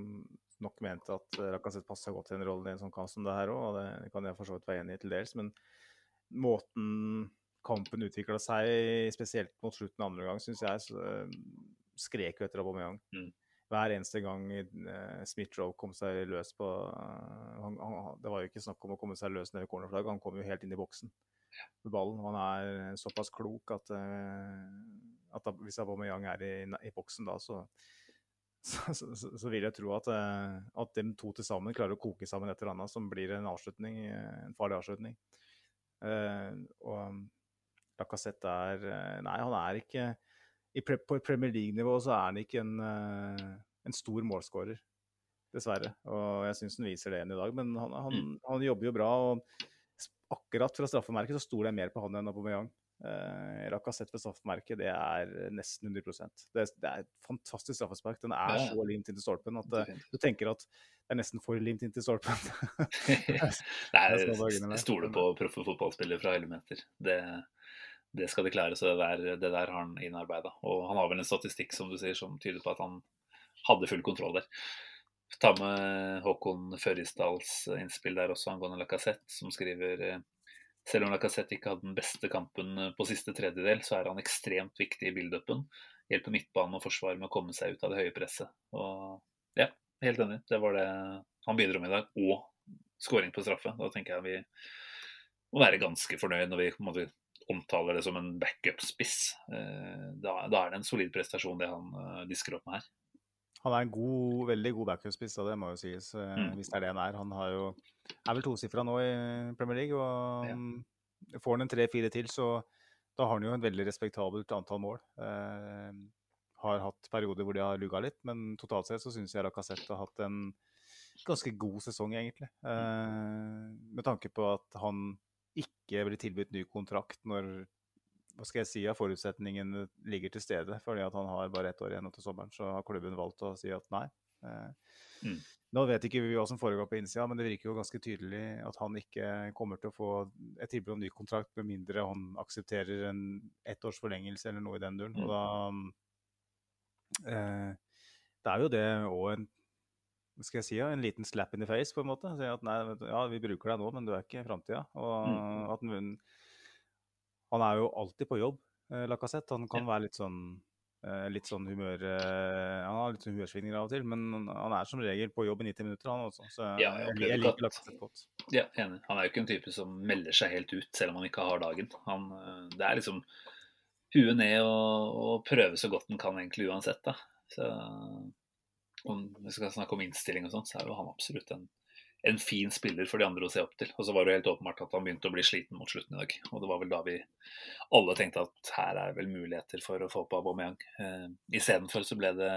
nok mente at Lacassette passa godt til en rolle i en sånn kamp som det her òg, og det kan jeg for så vidt være enig i til dels. Men måten kampen utvikla seg, spesielt mot slutten av andre gang, syns jeg så, eh, skrek jo etter Aubameyang. Mm. Hver eneste gang uh, Smith-Roe kom seg løs på eh, han, han, Det var jo ikke snakk om å komme seg løs ned i cornerflagget, han kom jo helt inn i boksen med ballen. Han er såpass klok at, eh, at hvis Aubameyang er i, i boksen da, så, så, så, så, vil jeg tro at, eh, at de to til sammen klarer å koke sammen et eller annet som blir en avslutning, eh, en farlig avslutning. Og Lacassette er Nei, han er ikke På Premier League-nivå så er han ikke en, en stor målskårer, dessverre. Og jeg syns han viser det igjen i dag. Men han, han, Mm. han jobber jo bra. og akkurat fra straffemerket så stoler jeg mer på han enn Aubameyang. Uh, Rakassett ved straffemerket, det er nesten 100 Det, det er et fantastisk straffespark. Den er Ja, så limt inn til stolpen at uh, du tenker at det er nesten for limt inn til stolpen. Nei, Jeg stoler på proffe fotballspillere fra hele meter. Det, det skal de klare, så det der, det der har han innarbeida. Og han har vel en statistikk som du sier, som tyder på at han hadde full kontroll der. Ta med Håkon Førisdals innspill der også angående Lacassette, som skriver eh, selv om Lacassette ikke hadde den beste kampen eh, på siste tredjedel, så er han ekstremt viktig i build-upen. Hjelper midtbanen og forsvaret med å komme seg ut av det høye presset. Og ja, helt enig. Det var det han bidro med i dag. Og skåring på straffe. Da tenker jeg vi må være ganske fornøyd når vi måte, omtaler det som en backup-spiss. Eh, Da, da er det en solid prestasjon det han disker opp med her. Han er en god, veldig god backup-spiss, og det må jo sies. eh, Mm. Hvis det er det han er. Han har jo, er vel tosifra nå i Premier League, og Ja. mm, får han en tre-fire til, så da har han jo en veldig respektabelt antall mål. Eh, har hatt perioder hvor de har lugga litt, men totalt sett så syns jeg Lacassette har hatt en ganske god sesong, egentlig. Eh, med tanke på at han ikke blir tilbudt ny kontrakt når hva skal jeg si, at forutsetningene ligger til stede. Fordi at han har bare ett år igjen til sommeren, så har klubben valgt å si at nei. Eh, Mm. Nå vet ikke vi hva som foregår på innsida, men det virker jo ganske tydelig at han ikke kommer til å få et tilbud om ny kontrakt med mindre han aksepterer en ett års forlengelse eller noe i den duren. Og da eh, Det er jo det òg en skal jeg si, ja, en liten slap in the face, på en måte. Si at nei, ja, vi bruker deg nå, men du er ikke framtida. Og Mm. at han, er jo alltid på jobb, eh, Lacassette. Han kan være litt sånn eh, litt sånn humør eh, Han har litt sånn humørsvingninger av og til, men han er som regel på jobb i 90 minutter, han også. Så Ja, jeg jeg, jeg liker Lacassette godt. Ja, enig. Han er jo ikke en type som melder seg helt ut, selv om han ikke har dagen. Han, eh, det er liksom huet ned og, og prøve så godt han kan egentlig uansett. Da. Så om vi skal snakke om innstilling og sånt, så er jo han absolutt en, en fin spiller for de andre å se opp til. Og så var det helt åpenbart at han begynte å bli sliten mot slutten i dag. Og det var vel da vi alle tenkte at her er vel muligheter for å få på Aubameyang. Eh, Istedenfor så ble det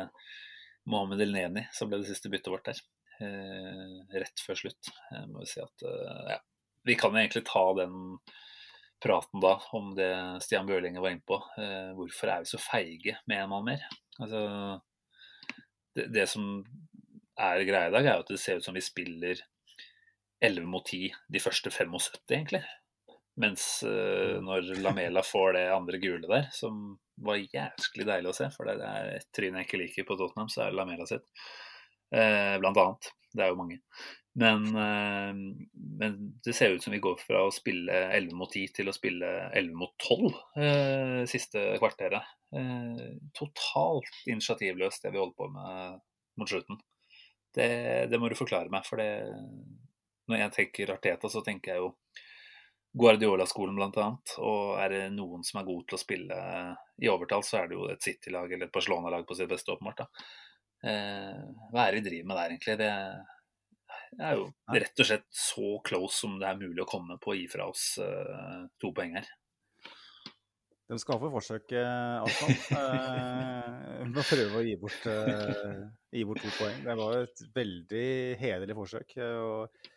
Mohammed Elneni som ble det siste byttet vårt der. Eh, rett før slutt. Jeg må jo si at eh, ja. Vi kan egentlig ta den praten da om det Stian Bøhlinger var inne på. Eh, hvorfor er vi så feige med en mann mer? Altså, det, det som er greia i dag, er at det ser ut som vi spiller 11 mot 10 de første 75, egentlig. Mens uh, når Lamela får det andre gule der, som var jævlig deilig å se, for det er et tryn jeg ikke liker på Tottenham, så er det Lamela sitt. Eh, blant annet. Det er jo mange. Men, eh, men det ser ut som vi går fra å spille 11 mot 10 til å spille 11 mot 12 eh, siste kvarteret. Eh, totalt initiativløst det vi holder på med mot slutten. Det, det må du forklare meg, for det Når jeg tenker Arteta, så tenker jeg jo Guardiola-skolen bl.a. Og er det noen som er god til å spille i overtall, så er det jo et City-lag eller et Barcelona-lag på sitt beste, åpenbart. da. Eh, hva er det vi driver med der, egentlig? Det er jo rett og slett så close som det er mulig å komme på å gi fra oss eh, to poeng her. De skal få forsøke, Arsenal. Eh, med å prøve å gi bort, eh, gi bort to poeng. Det var et veldig hederlig forsøk. eh, og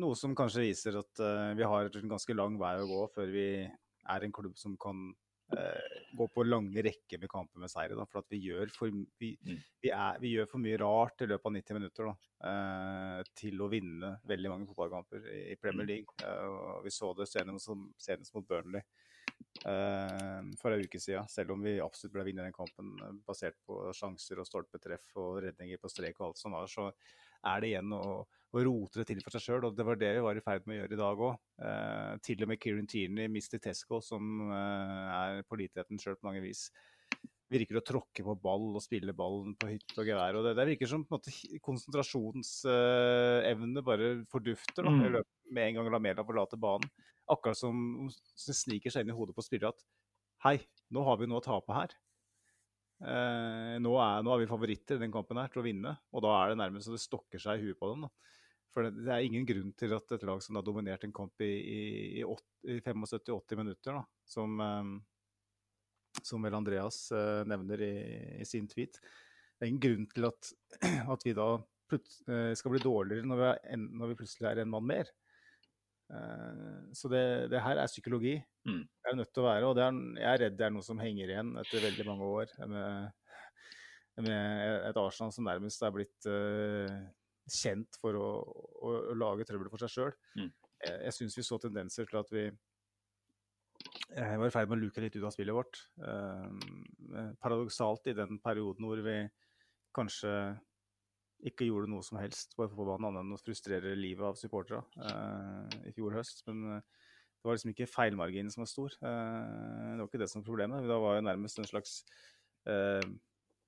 noe som kanskje viser at uh, vi har en ganske lang vei å gå før vi er en klubb som kan uh, gå på lange rekker med kamper med seire. Da, for at vi gjør, for, vi, Mm. vi, er, vi gjør for mye rart i løpet av 90 minutter da, uh, til å vinne veldig mange fotballkamper i, i Premier Mm. League. Vi så det senest, mot Burnley for en uke siden, selv om vi absolutt ble vinne den kampen basert på sjanser og stolpetreff og redninger på strek og alt som var, så er det igjen å, å rote det til for seg sjøl. Og det var det vi var i ferd med å gjøre i dag òg. Eh, til og med Kieran Tierney, Mr. Tesco, som eh, er påliteligheten sjøl på mange vis, virker å tråkke på ball og spille ballen på hytte og gevær. og Det, det virker som på en måte konsentrasjonsevne bare fordufter da, Mm. med en gang Lamela forlater banen. Akkurat som det sniker seg inn i hodet på spillere at hei, nå har vi noe å tape her. Eh, nå, er, nå er vi favoritter i den kampen her til å vinne, og da er det nærmest så det stokker seg i huet på dem. da. For det, det er ingen grunn til at et lag som har dominert en kamp i, i, i, i 75-80 minutter, da, som, eh, som vel Andreas eh, nevner i, i sin tweet, det er ingen grunn til at, at vi da eh, skal bli dårligere når vi, er når vi plutselig er en mann mer. Eh, så det, det her er psykologi. Mm. Det er nødt til å være, og det er, jeg er redd det er noe som henger igjen etter veldig mange år med, med et Arsenal som nærmest er blitt uh, kjent for å, å, å lage trøbbel for seg sjøl. Mm. Jeg, jeg syns vi så tendenser til at vi jeg var i ferd med å luke litt ut av spillet vårt. Uh, paradoksalt i den perioden hvor vi kanskje ikke gjorde noe som helst bare på banen annet enn å frustrere livet av supportere eh, i fjor høst. Men eh, det var liksom ikke feilmarginen som var stor. Eh, det var ikke det som var problemet. Da var jo nærmest en slags eh,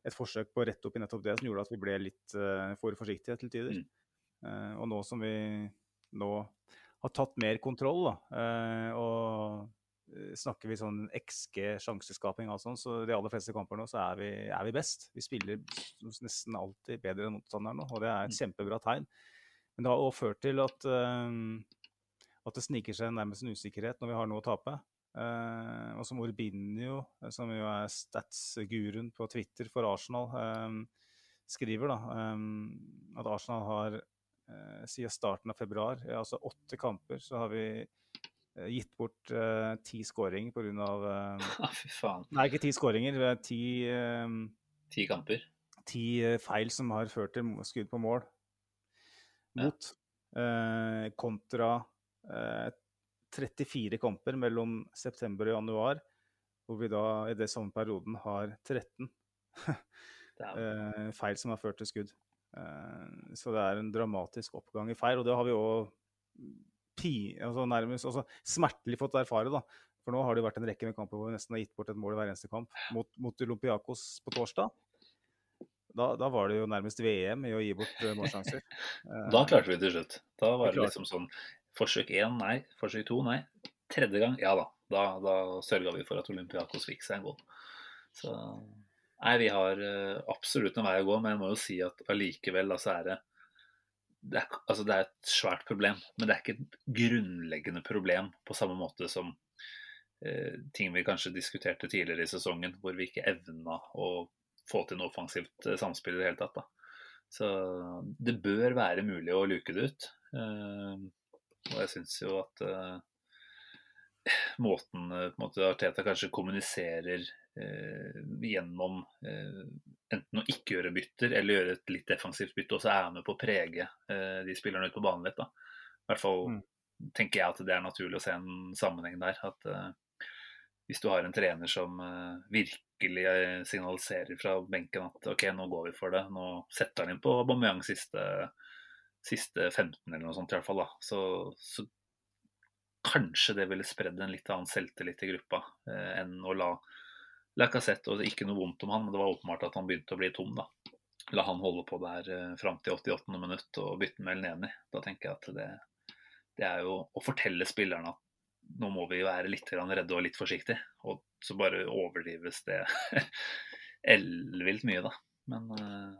et forsøk på å rette opp i nettopp det som gjorde at vi ble litt eh, for forsiktige til tider. Mm. Eh, og nå som vi nå har tatt mer kontroll, da, og snakker vi sånn XG sjanseskaping og sånn, så de aller fleste kamper nå så er vi, er vi best. Vi spiller nesten alltid bedre enn motstanderen nå, og det er et kjempebra tegn. Men det har også ført til at, uh, at det sniker seg nærmest en usikkerhet når vi har noe å tape. Uh, og som Orbinio, eh, som jo er stats-guruen på Twitter for Arsenal, um, skriver da, um, at Arsenal har uh, siden starten av februar, altså åtte kamper, så har vi eh, gitt bort uh, ti skåringer pga. Uh, Ah, Fy faen. nei, ikke ti skåringer, det er ti, eh, Ti kamper. ti eh, feil som har ført til skudd på mål Ja. mot, eh, kontra eh, 34 kamper mellom september og januar, hvor vi da i det samme perioden har 13 Det er, eh, feil som har ført til skudd. Eh, så det er en dramatisk oppgang i feil, og det har vi òg altså nærmest altså smertelig fått erfare. da. For nå har det jo vært en rekke med kamper hvor vi nesten har gitt bort et mål i hver eneste kamp. Mot, mot Olympiakos på torsdag. Da, da var det jo nærmest VM i å gi bort eh, målsjanser. Eh, Da klarte vi det til slutt. Da var det liksom sånn Forsøk én, nei. Forsøk to, nei. Tredje gang, ja da. Da, da sørga vi for at Olympiakos fikk seg en goal. Så Nei, vi har eh, absolutt en vei å gå, men jeg må jo si at allikevel da, så er det det er, altså det er et svært problem, men det er ikke et grunnleggende problem på samme måte som eh, ting vi kanskje diskuterte tidligere i sesongen, hvor vi ikke evna å få til noe offensivt eh, samspill i det hele tatt. Da. Så det bør være mulig å luke det ut. Eh, og jeg syns jo at eh, måten eh, måte Arteta kanskje kommuniserer gjennom eh, enten å ikke gjøre bytter eller gjøre et litt defensivt bytte, og så er han med på å prege eh, de spillerne ute på banen litt. da. I hvert fall Mm. tenker jeg at det er naturlig å se en sammenheng der. at eh, Hvis du har en trener som eh, virkelig eh, signaliserer fra benken at ok, nå går vi for det, nå setter han inn på Aubameyang siste, siste 15 eller noe sånt i hvert fall, da, så, så kanskje det ville spredd en litt annen selvtillit i gruppa eh, enn å la Lacassette, og ikke noe vondt om han, men det var åpenbart at han begynte å bli tom. da. La han holde på der eh, fram til 88. minutt og bytte med Elneni. Da tenker jeg at det, det er jo å fortelle spillerne at nå må vi være litt redde og litt forsiktige. Og så bare overdrives det ellevilt mye, da. Men eh,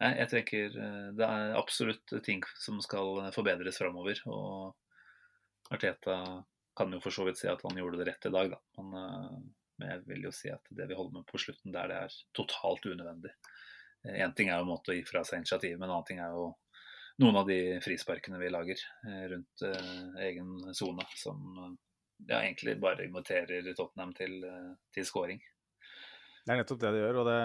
nei, jeg tenker eh, det er absolutt ting som skal forbedres framover. Og Arteta kan jo for så vidt si at han gjorde det rett i dag, da. Men, eh, men jeg vil jo si at det vi holder med på slutten der, det er totalt unødvendig. Én ting er jo en måte å gi fra seg initiativ, men en annen ting er jo noen av de frisparkene vi lager eh, rundt eh, egen sone, som eh, ja, egentlig bare inviterer Tottenham til, eh, til scoring. Det er nettopp det det gjør. og det,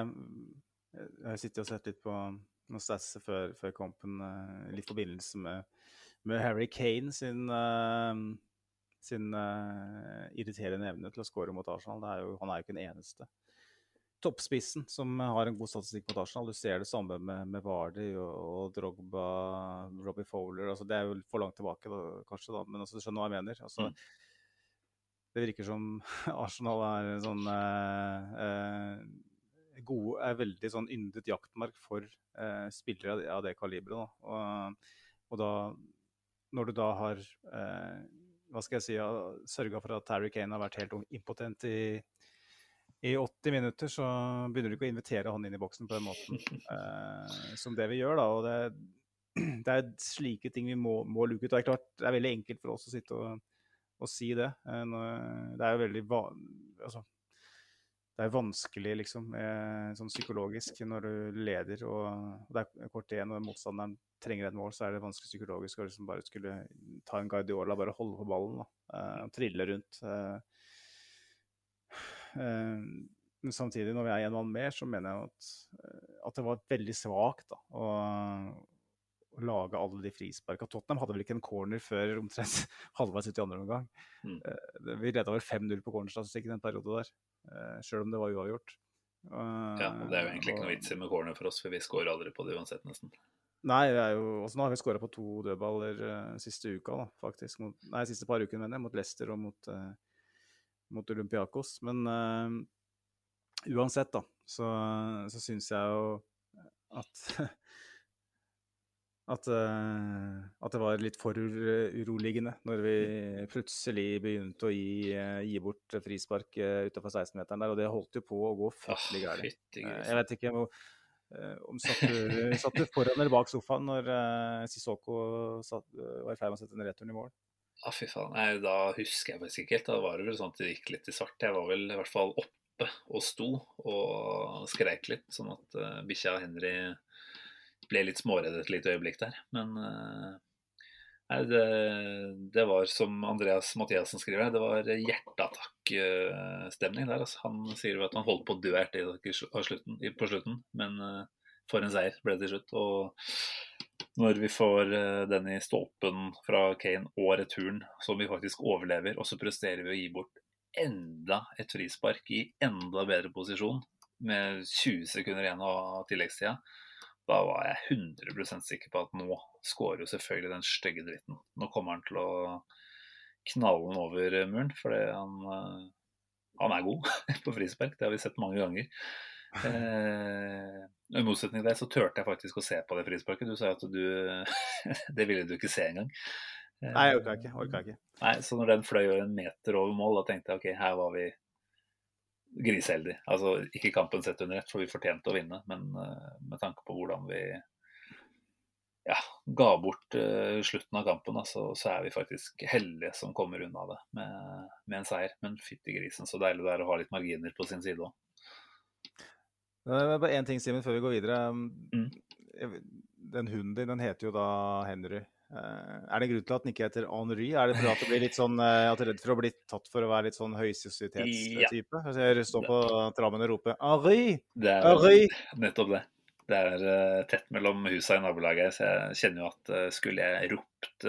Jeg har sittet og sett litt på noen stats før, før kampen, eh, litt forbindelse med, med Harry Kane sin, eh, sin uh, irriterende evne til å score mot Arsenal. Det er jo, han er jo ikke den eneste toppspissen som har en god statistikk mot Arsenal. Du ser det samme med, med Vardy og, og Drogba, Robbie Fowler. Altså, det er jo for langt tilbake, da, kanskje, da, men altså, du skjønner hva jeg mener. Altså, Mm. Det virker som Arsenal er en sånn uh, uh, gode, er veldig sånn yndet jaktmark for eh, spillere av det, av det kaliberet. Da. Og, og da, når du da har eh, hva skal jeg si, sørga for at Harry Kane har vært helt impotent i, i 80 minutter så begynner du ikke å invitere han inn i boksen på den måten eh, som det vi gjør. da, og det, det er slike ting vi må, må luke ut. Det er klart, det er veldig enkelt for oss å sitte og, og si det. Eh, det er jo veldig van, altså, det er vanskelig, liksom, eh, sånn psykologisk, når du leder og, og det er kort igjen og motstanderen trenger et mål, så er det vanskelig psykologisk å liksom bare skulle ta en Guardiola, bare holde på ballen da, og trille rundt. Eh, men samtidig, når vi er en mann mer, så mener jeg at, eh, at det var veldig svakt å, å, lage alle de frisparka. Tottenham hadde vel ikke en corner før omtrent halvveis ut i andre omgang. Mm. Eh, vi leda vel 5-0 på cornerstatistikken en periode der, sjøl om det var uavgjort. Ja, og Det er jo egentlig ikke noe vits i med corner for oss, for vi skårer aldri på det uansett, nesten. Nei, det er jo, også nå har vi skåra på to dødballer uh, siste uka, da, faktisk. Mot, nei, siste par ukene, mener jeg. Mot Leicester og mot, mot Olympiakos. Men uansett, da, så, så syns jeg jo at at, uh, at, det var litt for uroligende når vi plutselig begynte å gi, uh, gi bort frispark uh, utenfor 16-meteren der. Og det holdt jo på å gå fryktelig gærent. jeg vet ikke om, om satt, du, satt du foran eller bak sofaen når Sissoko satt, var i ferd med å sette den returen i mål? Ja, fy faen. Nei, da husker jeg faktisk ikke helt. Da var det vel sånn at det gikk litt i svart. Jeg var vel i hvert fall oppe og sto og skreik litt, sånn at uh, bikkja Henry ble litt småredd et lite øyeblikk der. Men uh, nei, det, det, var som Andreas Mathiassen skriver, det var hjerteattakkstemning der. Altså. Han sier jo at han holdt på å dø på slutten, men uh, for en seier ble det til slutt. Og når vi får eh, den i stolpen fra Kane og returen, som vi faktisk overlever, og så presterer vi å gi bort enda et frispark i enda bedre posisjon, med 20 sekunder igjen av tilleggstida, da var jeg 100% sikker på at nå skårer jo selvfølgelig den stygge dritten. Nå kommer han til å knalle den over muren, fordi han, eh, han er god på frispark. Det har vi sett mange ganger. Eh, I motsetning til det så turte jeg faktisk å se på det frisparket. Du sa at du Det ville du ikke se engang. Eh, Nei, jeg orka ikke. Orka ikke. Nei, Så når den fløy en meter over mål, da tenkte jeg ok, her var vi griseheldige. Altså ikke kampen sett under ett, for vi fortjente å vinne, men uh, med tanke på hvordan vi ja, ga bort uh, slutten av kampen, så, så, er vi faktisk heldige som kommer unna det med, med en seier. Men fytti grisen, så deilig det er å ha litt marginer på sin side òg. Bare én ting, Simen, før vi går videre. Mm. Den hunden din den heter jo da Henry. Eh, er det en grunn til at den ikke heter Henry? Er det for at du blir litt sånn, eh, at du er redd for å bli tatt for å være litt sånn høysosietetstype? Ja. Jeg står på trammen og roper 'Henry! Henry!' Nettopp det. Det er uh, tett mellom husa i nabolaget, så jeg kjenner jo at skulle jeg ropt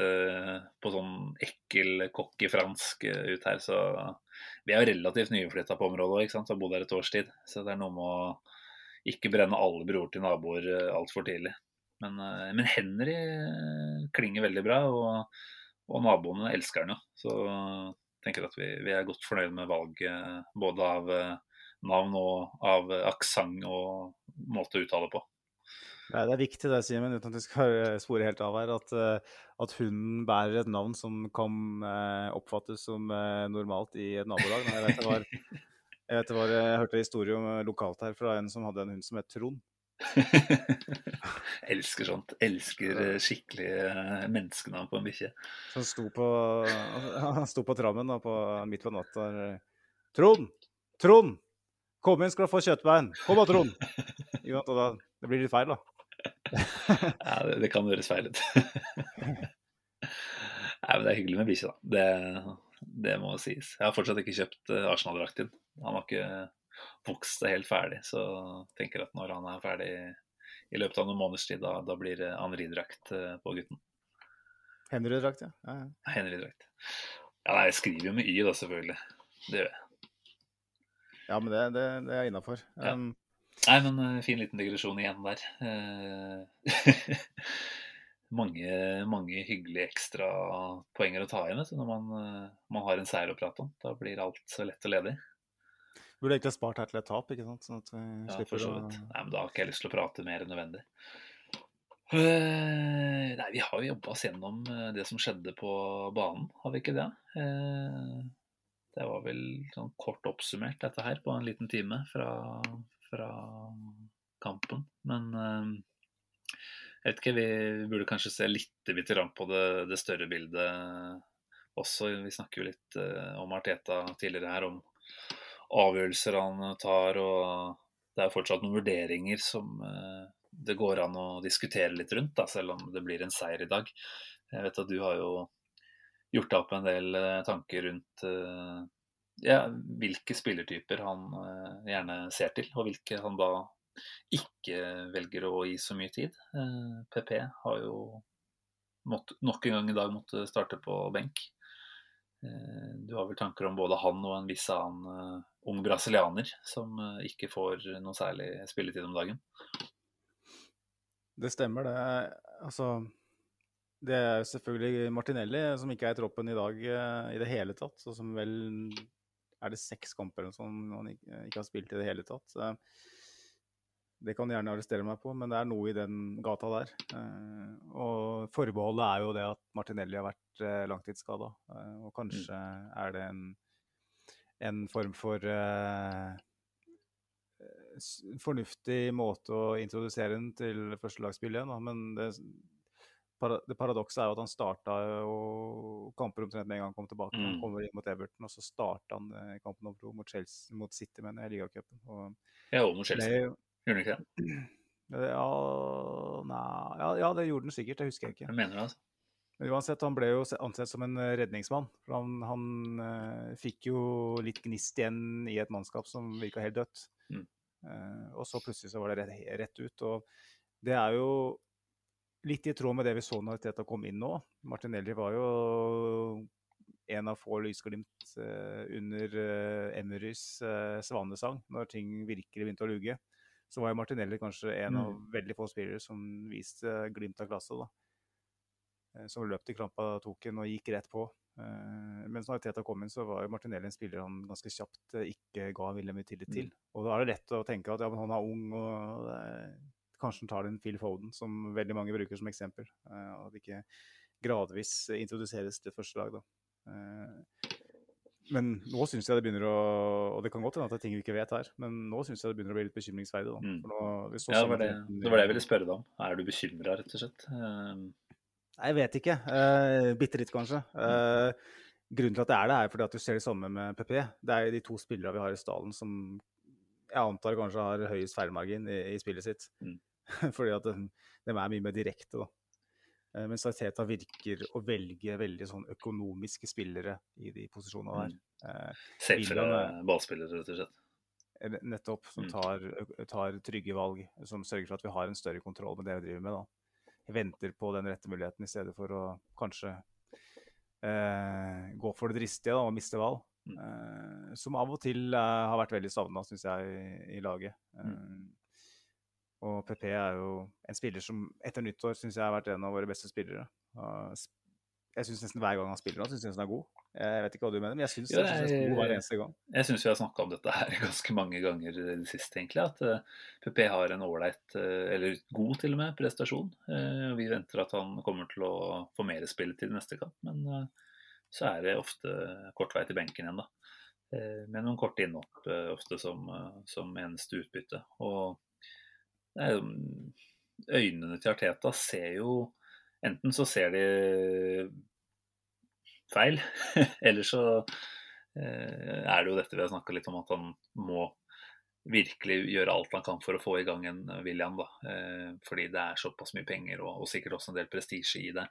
på sånn ekkel cocky fransk ut her, så Vi er jo relativt nyflytta på området òg, ikke sant, har bodd her et års tid. Så det er noe med å ikke brenne alle broer til naboer altfor tidlig. Men, uh, men, Henry uh, klinger veldig bra, og, og naboene elsker han jo. Så jeg tenker at vi, vi, er godt fornøyd med valget både av navn og av aksent og måte å uttale på. Ja, det er viktig det, Simen, uten at vi skal spore helt av her, at, at hunden bærer et navn som kan oppfattes som normalt i et nabolag. Jeg vet det var Jeg vet det var, jeg hørte en historie om eh, lokalt her fra en som hadde en hund som het Trond. Elsker sånt. Elsker eh, skikkelig eh, menneskenavn på en bikkje. Han sto på, han sto på trammen da, på, midt på natta. Trond! Trond! Kom inn, skal du få kjøttbein. Kom da, Trond! Det blir litt feil, da. ja, det, det kan høres feil ut. Nei, men det er hyggelig med bikkje, da. Det, det må sies. Jeg har fortsatt ikke kjøpt uh, Arsenal-drakten. Han var ikke vokst det helt ferdig, så tenker at når han er ferdig i løpet av noen måneders tid, da, da blir det Henry-drakt uh, på gutten. Henry-drakt, ja. ja, ja. Henry-drakt. Ja, jeg skriver jo med Y, da, selvfølgelig. Det gjør jeg. Ja, men det, det, det er innafor. Um. Nei, men uh, fin liten digresjon igjen der. Mange, mange hyggelige ekstra poenger å ta igjen når man, eh, man, har en seier å prate om. Da blir alt så lett og ledig. Burde egentlig ha spart her til et tap, ikke sant? Sånn at vi ja, så vidt. Nei, men da har ikke jeg lyst til å prate mer enn nødvendig. Uh, nei, vi har jo jobba oss gjennom eh, det som skjedde på banen, har vi ikke det? Uh, det var vel sånn kort oppsummert dette her på en liten time fra, fra kampen. Men uh, jeg vet ikke, vi burde kanskje se litt på det, det, større bildet også. Vi snakker jo litt om Arteta tidligere her, om avgjørelser han tar. og Det er fortsatt noen vurderinger som eh, det går an å diskutere litt rundt, da, selv om det blir en seier i dag. Jeg vet at du har jo gjort deg opp en del eh, tanker rundt eh, ja, hvilke spillertyper han eh, gjerne ser til, og hvilke han da ikke velger å gi så mye tid. PP har jo nok en gang i dag måtte starte på benk. Du har vel tanker om både han og en viss annen ung brasilianer som ikke får noe særlig spilletid om dagen? Det stemmer, det. Altså det er selvfølgelig Martinelli, som ikke er i troppen i dag i det hele tatt. Og som vel er det seks kamper som han ikke, har spilt i det hele tatt. Uh, det kan du gjerne arrestere meg på, men det er noe i den gata der. Uh, og forbeholdet er jo det at Martinelli har vært uh, langtidsskada. og kanskje mm. er det en, en form for fornuftig måte å introdusere den til førstelagsspillet igjen. Men det det paradokset er jo at han starta kamper omtrent med en gang han kom tilbake. Mm. Han kommer inn mot Everton, og så starta han eh, kampen mot, Chelsea, mot City, mener jeg, i ligacupen. Ja, og mot Chelsea. Gjorde den ikke det? Ja, nei, ja, ja, det gjorde han sikkert, det husker jeg ikke. Hva mener du altså. Men uansett, han ble jo ansett som en eh, redningsmann. for Han, han uh, fikk jo litt gnist igjen i et mannskap som virka helt dødt. Mm. Uh, og så plutselig så var det rett, rett ut. Og det er jo litt i tråd med det vi så når Teta kom inn nå. Martinelli var jo en av få lysglimt uh, under uh, Emerys svanesang, når ting virkelig begynte å luge. Så var jo Martinelli kanskje en mm. av veldig få spillere som viste glimt av klasse. da. Som løp til krampa tok en og gikk rett på. Mens når Teta kom inn, så var jo Martinelli en spiller han ganske kjapt ikke ga William tillit til. Mm. Og da er det lett å tenke at ja, men han er ung og Kanskje han tar den Phil Foden, som veldig mange bruker som eksempel. At det ikke gradvis introduseres til første lag. Da. Men nå syns jeg det begynner å Og det kan godt hende at det er ting vi ikke vet her, men nå syns jeg det begynner å bli litt bekymringsverdig. Da. Mm. Nå, ja, det var det, det var det jeg ville spørre deg om. Er du bekymra, rett og slett? Uh... Jeg vet ikke. Uh, Bitte litt, kanskje. Uh, grunnen til at det er det, er fordi at du ser det samme med PP. Det er de to spillerne vi har i stallen som jeg antar kanskje har høyest feilmargin i, i spillet sitt. Mm. Fordi at de, de, er mye mer direkte, da. Eh, mens Arteta virker å velge veldig sånn økonomiske spillere i de posisjonene der. Mm. Eh, Selvføre ballspillere, rett og slett. Eh, nettopp. Som mm. tar, tar, trygge valg. Som sørger for at vi har en større kontroll med det vi driver med. da. Jeg venter på den rette muligheten i stedet for å kanskje eh, gå for det dristige da, og miste valg. Mm. Eh, som av og til eh, har vært veldig savna, syns jeg, i, i laget. Mm. Og PP er jo en spiller som etter nyttår syns jeg har vært en av våre beste spillere. Jeg syns nesten hver gang han spiller nå, syns jeg han er god. Jeg vet ikke hva du mener, men jeg syns han er god hver eneste gang. Jeg syns vi har snakka om dette her ganske mange ganger i det siste, egentlig. At uh, eh, PP har en ålreit, uh, eller god til og med, prestasjon. Vi venter at han kommer til å få mer spilletid neste kamp, men så er det ofte kort vei til benken igjen, da. Med noen korte innhopp ofte som, som eneste utbytte. Og øynene til Arteta ser jo Enten så ser de feil, eller så eh, er det jo dette vi har snakka litt om, at han må virkelig gjøre alt han kan for å få i gang en William. Da. Eh, fordi det er såpass mye penger og, og sikkert også en del prestisje i det.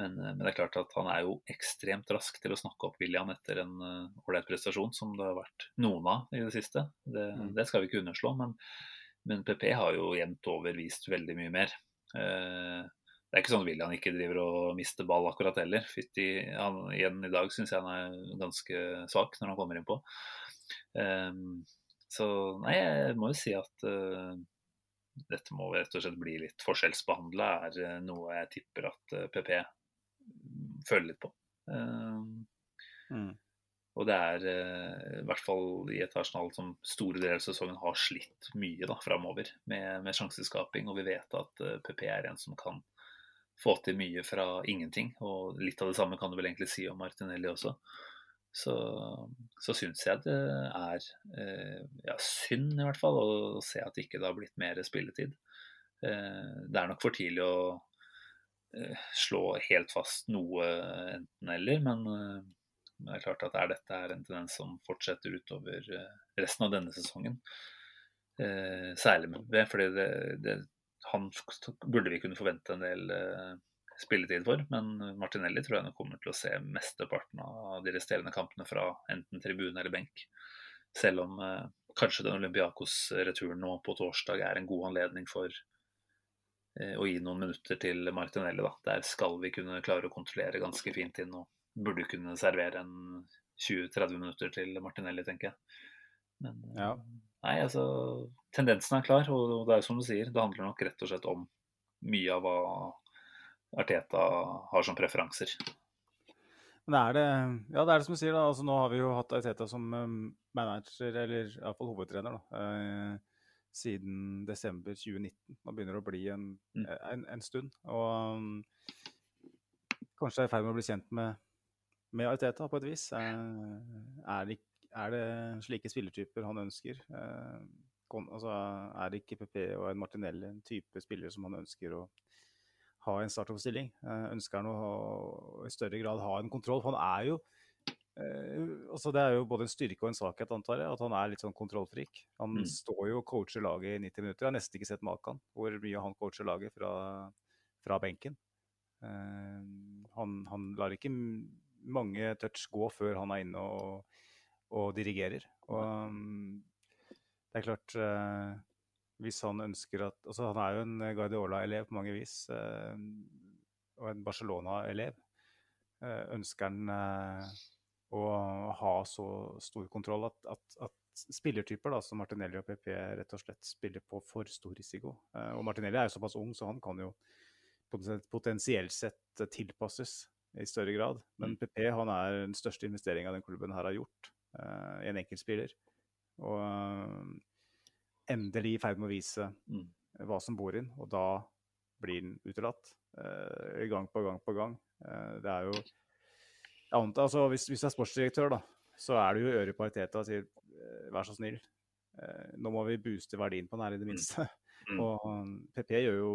Men, eh, men, det er klart at han er jo ekstremt rask til å snakke opp William etter en ålreit prestasjon, som det har vært noen av i det siste. Det, mm. det skal vi ikke underslå. men men PP har jo jevnt over vist veldig mye mer. Eh, det er ikke sånn William ikke driver og mister ball akkurat heller. Fytti, han, igjen i dag syns jeg han er ganske svak når han kommer innpå. Um, så nei, jeg må jo si at uh, dette må rett og slett bli litt forskjellsbehandla, er noe jeg tipper at uh, PP føler litt på. Um, mm. Og det er eh, i hvert fall i et Arsenal som store deler av sesongen har slitt mye da, framover med, med sjanseskaping. Og vi vet at PP eh, er en som kan få til mye fra ingenting. Og litt av det samme kan du vel egentlig si om Martinelli også. så, så syns jeg det er eh, ja, synd i hvert fall å, se at det ikke har blitt mer spilletid. Det er nok for tidlig å slå helt fast noe enten-eller, men eh, det er klart at er dette er en tendens som fortsetter utover eh, resten av denne sesongen. Eh, særlig med det, fordi det, det, han burde vi kunne forvente en del spilletid for. Men Martinelli tror jeg nok kommer til å se mesteparten av de resterende kampene fra enten tribune eller benk. Selv om eh, kanskje den Olympiakos-returen nå på torsdag er en god anledning for eh, å gi noen minutter til Martinelli. Da. Der skal vi kunne klare å kontrollere ganske fint inn og burde kunne servere en 20-30 minutter til Martinelli, tenker jeg. Men ja. nei, altså Tendensen er klar, og det er som du sier, det handler nok rett og slett om mye av hva Arteta har som preferanser. Men er det, ja, det er det som du sier. da, altså Nå har vi jo hatt Arteta som um, manager, eller iallfall hovedtrener, da, eh, siden desember 2019. Nå begynner det å bli en, mm. en, en stund. Og um, kanskje er i ferd med å bli kjent med, med Arteta på et vis. Eh, er, det, er, det, slike spillertyper han ønsker? Eh, altså, er det ikke PP og en Martinelli en type spillere som han ønsker å ha en startoppstilling. Eh, ønsker han å i større grad ha en kontroll. For han er jo altså Det er jo både en styrke og en svakhet, antar jeg, at han er litt sånn kontrollfrik. Han mm. står jo og coacher laget i 90 minutter. Jeg har nesten ikke sett maken hvor mye han coacher laget fra, fra benken. Uh, han, han, lar ikke mange touch gå før han er inne og, og dirigerer. Og um, det er klart uh, hvis han ønsker at altså Han er jo en Guardiola-elev på mange vis, eh, og en Barcelona-elev. Eh, ønsker han å ha så stor kontroll at, at, at spillertyper da, som Martinelli og PP rett og slett spiller på for stor risiko. og Martinelli er jo såpass ung, så han kan jo potensielt sett tilpasses i større grad. Men PP mm. han er den største investeringa den klubben her har gjort i en enkeltspiller. Og endelig i ferd med å vise mm. hva som bor inn, og da blir den utelatt. Uh, gang på gang på gang. Uh, det er jo jeg antar, altså, hvis, hvis, du er sportsdirektør, da, så er du jo øret på Arteta og sier uh, vær så snill, nå må vi booste verdien på den her i det mm. minste. Mm. Og PP gjør jo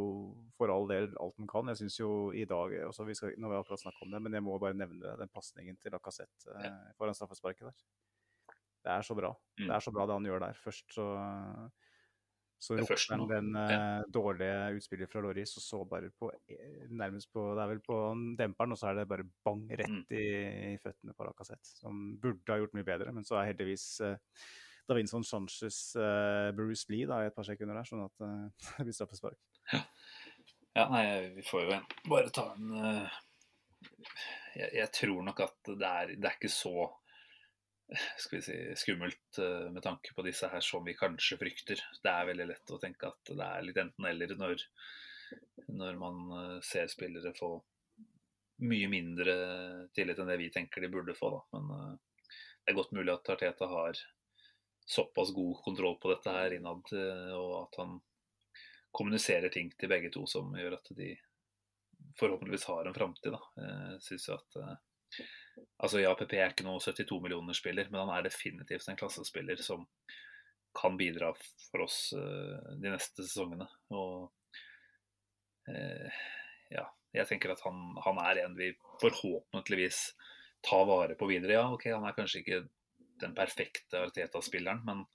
for all del alt han kan. Jeg syns jo i dag også, vi skal, Nå har vi akkurat snakket om det, men jeg må bare nevne den pasningen til Lacassette ja. foran straffesparket der. Det er så bra. Mm. Det er så bra det han gjør der. Først så så roper han den uh, dårlige utspillet fra Loris, og så bare på eh, nærmest på Det er vel på demperen, og så er det bare bang rett mm. i, i føttene på Lacassette. Som burde ha gjort mye bedre, men så er heldigvis uh, Davinson Sanchez uh, Bruce Lee da, i et par sekunder der, sånn at uh, det blir straffespark. Ja. ja, nei, vi får jo en, bare ta en jeg, jeg, tror nok at det er, det er ikke så skal vi si, skummelt uh, med tanke på disse her som vi kanskje frykter. Det er veldig lett å tenke at det er litt enten-eller når, når, man uh, ser spillere få mye mindre tillit enn det vi tenker de burde få. Da. Men uh, det er godt mulig at Tarteta har såpass god kontroll på dette her innad, og at han kommuniserer ting til begge to som gjør at de forhåpentligvis har en framtid. da, synes jo at Altså ja, PP er ikke noe 72 millioner-spiller, men han er definitivt en klassespiller som kan bidra for oss de neste sesongene. Og ja, jeg tenker at han, han, er en vi forhåpentligvis tar vare på videre. Ja, ok, han er kanskje ikke den perfekte Arteta-spilleren, men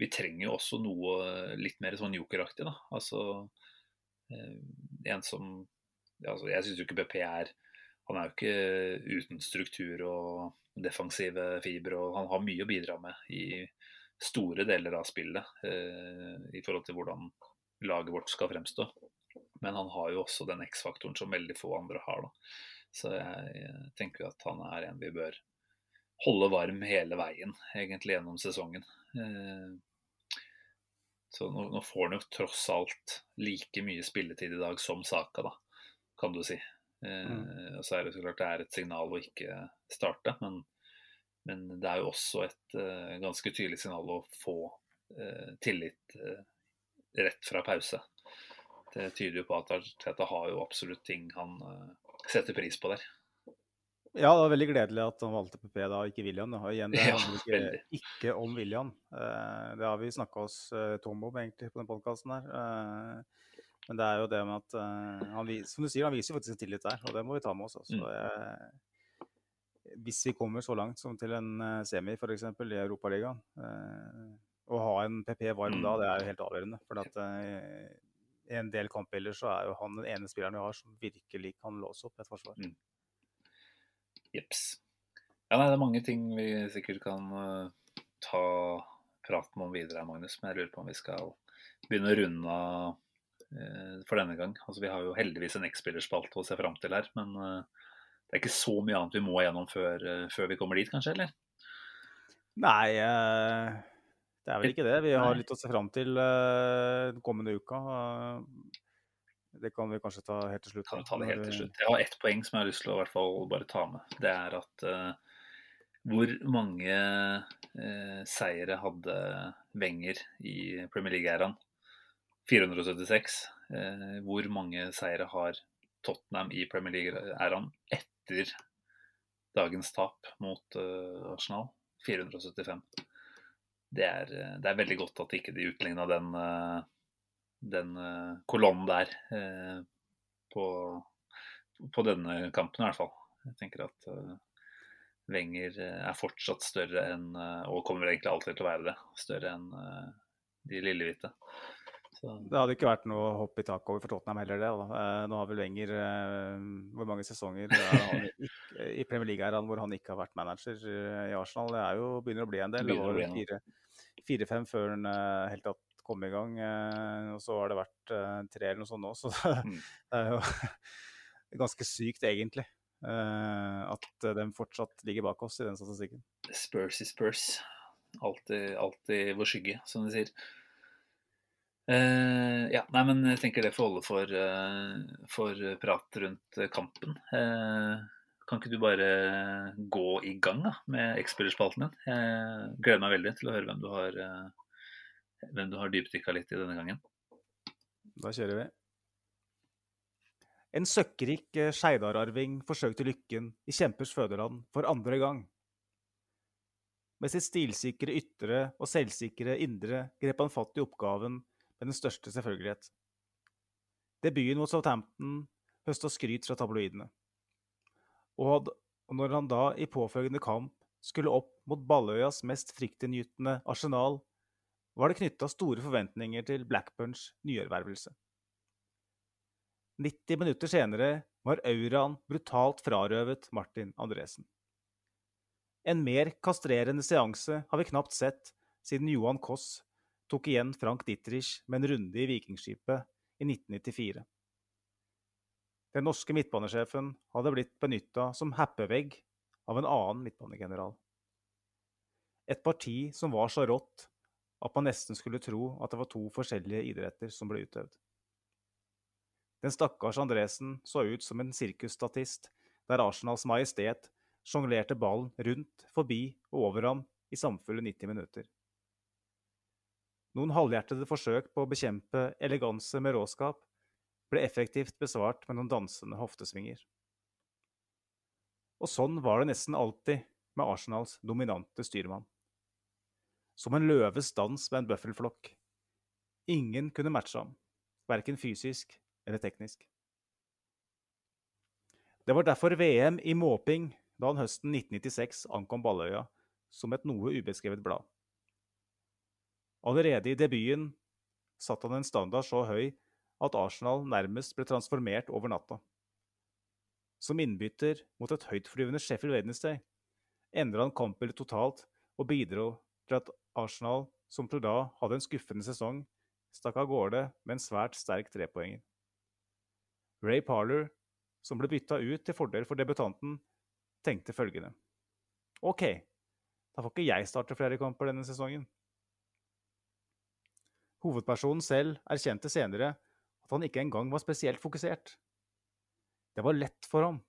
vi trenger jo også noe litt mer sånn jokeraktig, da. Altså uh, en som altså, Jeg syns jo ikke BP er han er jo ikke uten struktur og defensive fibre, og han har mye å bidra med i store deler av spillet eh, i forhold til hvordan laget vårt skal fremstå. Men han har jo også den X-faktoren som veldig få andre har. Da. Så jeg tenker at han er en vi bør holde varm hele veien, egentlig gjennom sesongen. Eh, så nå, nå får han jo tross alt like mye spilletid i dag som Saka, da, kan du si. Mm. Eh, og så er det så klart det er et signal å ikke starte, men, men det er jo også et uh, ganske tydelig signal å få uh, tillit uh, rett fra pause. Det tyder jo på at Arteta har jo absolutt ting han setter pris på der. Ja, det var veldig gledelig at han valgte PP da, og ikke William. Og igjen, det Ja, handler ikke, veldig. ikke om William. Eh, det har vi snakka oss eh, tom om egentlig på den podkasten her. Eh, men det er jo det med at han, Som du sier, han viser faktisk en tillit der, og det må vi ta med oss. Altså. Mm. Eh, hvis vi kommer så langt som til en semi, f.eks. i Europaligaen, å ha en PP varm Mm. da, det er jo helt avgjørende. For at i en del kampbilder så er jo han den ene spilleren vi har som virkelig kan låse opp et forsvar. Mm. Jeps. Ja, nei, det er mange ting vi sikkert kan uh, ta praten om videre Magnus. Men jeg lurer på om vi skal begynne å runde av uh, for denne gang. Altså, vi har jo heldigvis en X-spillerspalte å se fram til her, men uh, det er ikke så mye annet vi må gjennom før, før vi kommer dit, kanskje? eller? Nei, det er vel ikke det. Vi har litt å se fram til den kommende uka. Eh, Det kan vi kanskje ta helt til slutt. Kan vi ta det helt til slutt. Jeg har ett poeng som jeg har lyst til å i hvert fall bare ta med. Det er at uh, hvor mange uh, seire hadde Wenger i Premier League-æraen? 476. Uh, hvor mange seire har Tottenham i Premier League-æraen etter dagens tap mot eh, Arsenal? 475. Det er, eh, det er veldig godt at ikke de utligna den, eh, den eh, kolonnen der eh, på, på denne kampen i hvert fall. Jeg tenker at uh, Wenger eh, er fortsatt større enn, eh, og kommer egentlig alltid til å være det, større enn eh, de lillehvite. Så Det hadde ikke vært noe hopp i taket over for Tottenham heller, det. Da. Eh, Nå har vel Wenger eh, Hvor mange sesonger er han i Premier League er han hvor han ikke har vært manager eh, i Arsenal? Det er jo, begynner å bli en del. Det var fire-fem før han eh, helt tatt kom i gang. eh, Og så har det vært eh, tre eller noe sånt nå, så Mm. det er jo ganske sykt, egentlig. eh, At de fortsatt ligger bak oss i den statistikken. Spurs is Spurs. Alltid, alltid vår skygge, som de sier. Uh, ja, nei, men jeg tenker det får holde for, uh, for prat rundt kampen. Uh, kan ikke du bare gå i gang da, med X-spillerspalten din? Jeg gleder meg veldig til å høre hvem du har, hvem du har dypdykka litt i denne gangen. Da kjører vi. En søkkrik eh, Skeidar-arving forsøkte lykken i kjempers fødeland for andre gang. Med sitt stilsikre ytre og selvsikre indre grep han fatt i oppgaven med den største selvfølgelighet. Debuten mot Southampton høsta skryt fra tabloidene. Og, når han da i påfølgende kamp skulle opp mot Balløyas mest fryktinngytende arsenal, var det knytta store forventninger til Blackburns nyervervelse. 90 minutter senere var auraen brutalt frarøvet Martin Andresen. En mer kastrerende seanse har vi knapt sett siden Johan Koss tok igjen Frank Dittrich med en runde i Vikingskipet i 1994. Den norske midtbanesjefen hadde blitt benytta som happevegg av en annen midtbanegeneral. Et parti som var så rått at man nesten skulle tro at det var to forskjellige idretter som ble utøvd. Den stakkars Andresen så ut som en sirkusstatist der Arsenals majestet sjonglerte ballen rundt, forbi og over ham i samfulle 90 minutter. Noen halvhjertede forsøk på å bekjempe eleganse med råskap ble effektivt besvart med noen dansende hoftesvinger. Og sånn var det nesten alltid med Arsenals dominante styrmann. Som en løves dans med en bøffelflokk. Ingen kunne matche ham, verken fysisk eller teknisk. Det var derfor VM i måping da han høsten 1996 ankom Balløya som et noe ubeskrevet blad. Allerede i debuten satte han en standard så høy at Arsenal nærmest ble transformert over natta. Som innbytter mot et høytflyvende Sheffield Wednesday endra han kampbildet totalt og bidro til at Arsenal, som til da hadde en skuffende sesong, stakk av gårde med en svært sterk trepoenger. Ray Parler, som ble bytta ut til fordel for debutanten, tenkte følgende. OK, da får ikke jeg starte flere kamper denne sesongen. Hovedpersonen selv erkjente senere at han ikke engang var spesielt fokusert. Det var lett for ham.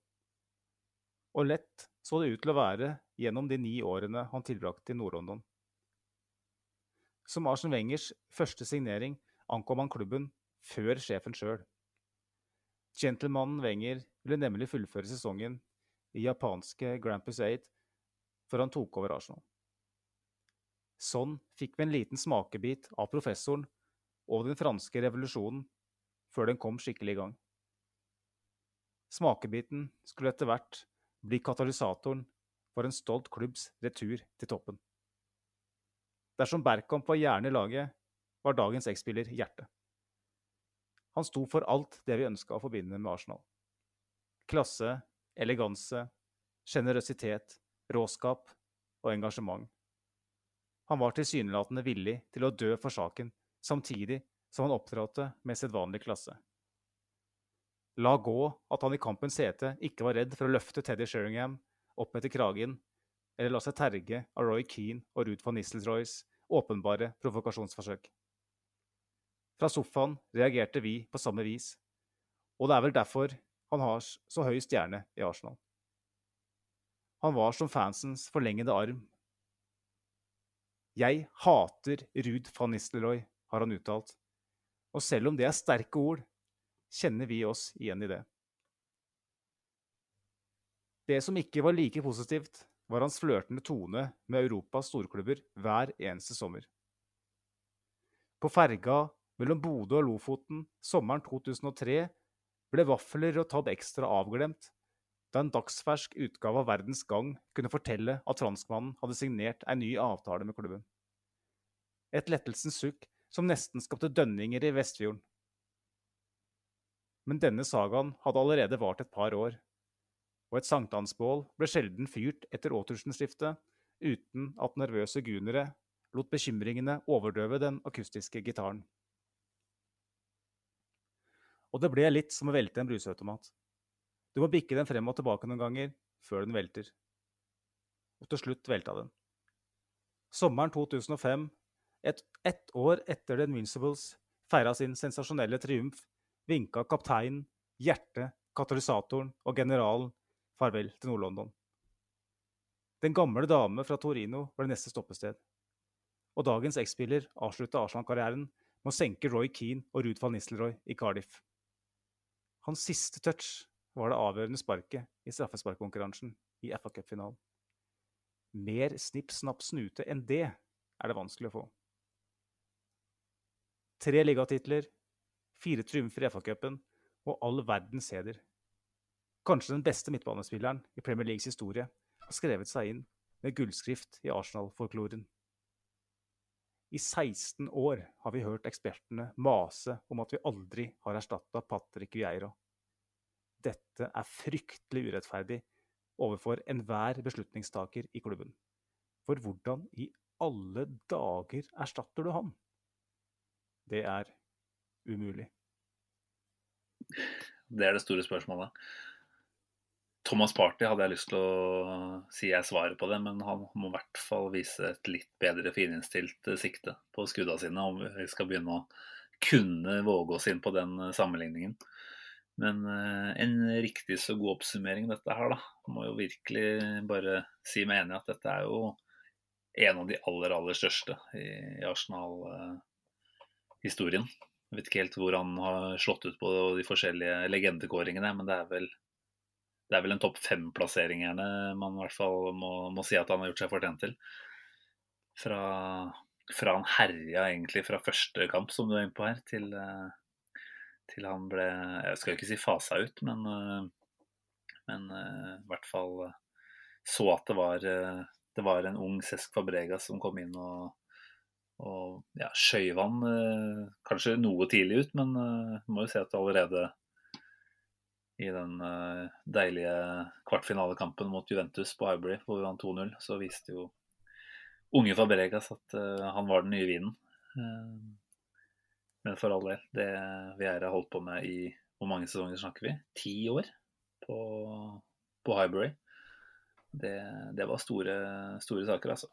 Og lett så det ut til å være gjennom de ni årene han tilbrakte i Nord-London. Som Arsen Wengers første signering ankom han klubben før sjefen sjøl. Gentlemanen Wenger ville nemlig fullføre sesongen i japanske Grampus 8 før han tok over Arsenal. Sånn fikk vi en liten smakebit av professoren og den franske revolusjonen før den kom skikkelig i gang. Smakebiten skulle etter hvert bli katalysatoren for en stolt klubbs retur til toppen. Dersom Berkamp var hjernen i laget, var dagens X-spiller hjertet. Han sto for alt det vi ønska å forbinde med Arsenal. Klasse, eleganse, sjenerøsitet, råskap og engasjement. Han var tilsynelatende villig til å dø for saken, samtidig som han opptrådte med sedvanlig klasse. La gå at han i kampens hete ikke var redd for å løfte Teddy Sheringham opp etter kragen, eller la seg terge av Roy Keane og Ruud van Nistelrooys åpenbare provokasjonsforsøk. Fra sofaen reagerte vi på samme vis, og det er vel derfor han har så høy stjerne i Arsenal. Han var som fansens forlengede arm. Jeg hater Ruud van Nistelrooy, har han uttalt, og selv om det er sterke ord, kjenner vi oss igjen i det. Det som ikke var like positivt, var hans flørtende tone med Europas storklubber hver eneste sommer. På ferga mellom Bodø og Lofoten sommeren 2003 ble vafler og tatt ekstra avglemt da en dagsfersk utgave av Verdens Gang kunne fortelle at franskmannen hadde signert en ny avtale med klubben. Et lettelsens sukk som nesten skapte dønninger i Vestfjorden. Men denne sagaen hadde allerede vart et par år, og et sankthansbål ble sjelden fyrt etter årtusenskiftet uten at nervøse gunere lot bekymringene overdøve den akustiske gitaren. Og det ble litt som å velte en bruseautomat. Du må bikke den frem og tilbake noen ganger før den velter. Og til slutt velta den. Sommeren 2005, ett et år etter The Invincibles feira sin sensasjonelle triumf, vinka kapteinen, hjertet, katalysatoren og generalen farvel til Nord-London. Den gamle dame fra Torino ble neste stoppested. Og dagens X-spiller avslutta Arsenal-karrieren med å senke Roy Keane og Ruud van Nistelrooy i Cardiff. Hans siste touch var det avgjørende sparket i straffesparkkonkurransen i FA Cup-finalen. Mer snipp, snapp, snute enn det er det vanskelig å få. Tre ligatitler, fire triumfer i FA-cupen og all verdens heder. Kanskje den beste midtbanespilleren i Premier Leagues historie har skrevet seg inn med gullskrift i Arsenal-folkloren. I 16 år har vi hørt ekspertene mase om at vi aldri har erstatta Patrick Vieira. Dette er fryktelig urettferdig overfor enhver beslutningstaker i klubben. For hvordan i alle dager erstatter du han? Det er umulig. Det er det store spørsmålet. Thomas Party hadde jeg lyst til å si jeg svarer på det, men han må i hvert fall vise et litt bedre fininnstilt sikte på skudda sine om vi skal begynne å kunne våge oss inn på den sammenligningen. Men en riktig så god oppsummering dette her, da. Må jo virkelig bare si meg enig at dette er jo en av de aller, aller største i Arsenal historien. Jeg vet ikke helt hvor han har slått ut på de forskjellige legendekåringene, men det er vel, det er vel en topp fem-plassering man i hvert fall må, må, si at han har gjort seg fortjent til. Fra, fra, han herja egentlig fra første kamp, som du er inne på her, til, til han ble Jeg skal jo ikke si fasa ut, men, men i hvert fall så at det var, det var en ung Cesc Fabregas som kom inn og og ja, skjøv han eh, kanskje noe tidlig ut, men eh, må jo si at allerede i den eh, deilige kvartfinalekampen mot Juventus på Highbury, hvor vi vant 2-0, så viste jo unge Fabregas at eh, han var den nye vinen. Eh, men for all del, det vi har holdt på med i Hvor mange sesonger snakker vi? Ti år på, på Highbury. Det, det var store, store saker, altså.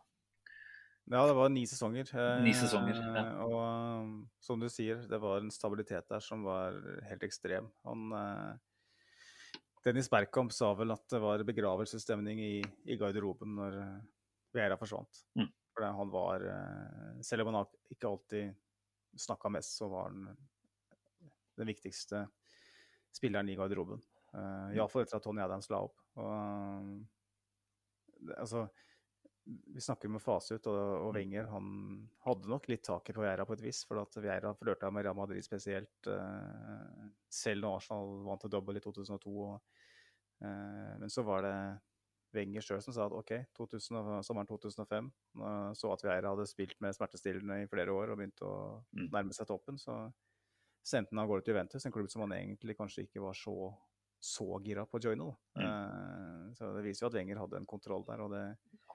Ja, det var ni sesonger. Ni sesonger, ja. Og som du sier, det var en stabilitet der som var helt ekstrem. Han, Dennis Berkamp sa vel at det var begravelsesstemning i, i garderoben når uh, Vera forsvant. Mm. For han var Selv om han ikke alltid snakka mest, så var han den viktigste spilleren i garderoben. Uh, Iallfall etter at Tony Adams la opp. Og, altså, vi snakker med Fasut, og, og Wenger han hadde nok litt taket på Vieira på et vis. For at Vieira flørta med Real Madrid spesielt, uh, selv når Arsenal vant til double i 2002. Og, uh, men så var det Wenger sjøl som sa at OK, 2000, sommeren 2005 så at Vieira hadde spilt med smertestillende i flere år og begynte å Mm. nærme seg toppen, så sendte han av gårde til Juventus, en klubb som han egentlig kanskje ikke var så, så gira på å joine. da. Eh, så det viser jo at Wenger hadde en kontroll der, og det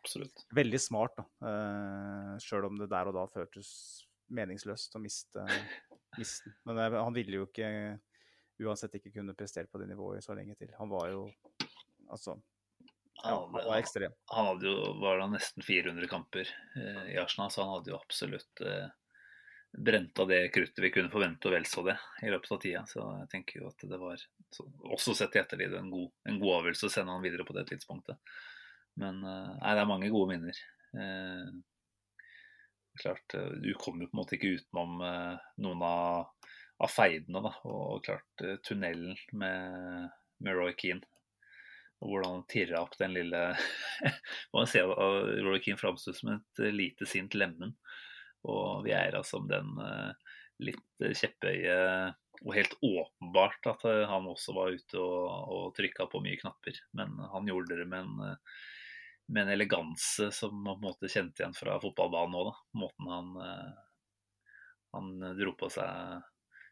Absolutt. veldig smart, da. Uh, Sjøl om det der og da føltes meningsløst å miste, den. Men eh, han ville jo ikke uansett ikke kunne prestere på det nivået så lenge til. Han var jo altså ja, han var ekstrem. Han hadde jo var da nesten 400 kamper eh, i Arsenal, så han hadde jo absolutt eh, brent av det kruttet vi kunne forvente, og vel så det, i løpet av tida. Så jeg tenker jo at det var, så, også sett i ettertid, en god, en god avgjørelse å sende han videre på det tidspunktet. Men eh, nei, det er mange gode minner. Eh, klart, eh, Du kommer jo på en måte ikke utenom eh, noen av, av feidene. da, Og klart eh, tunnelen med, med Roy Keane. Og hvordan han tirra opp den lille Man ser Roy Keane framsto som et lite sint lemen. Og vi er altså som den litt kjepphøye Og helt åpenbart at han også var ute og, og trykka på mye knapper. Men han gjorde det med en, med en eleganse som man på en måte kjente igjen fra fotballbanen òg. Måten han, eh, han dro på seg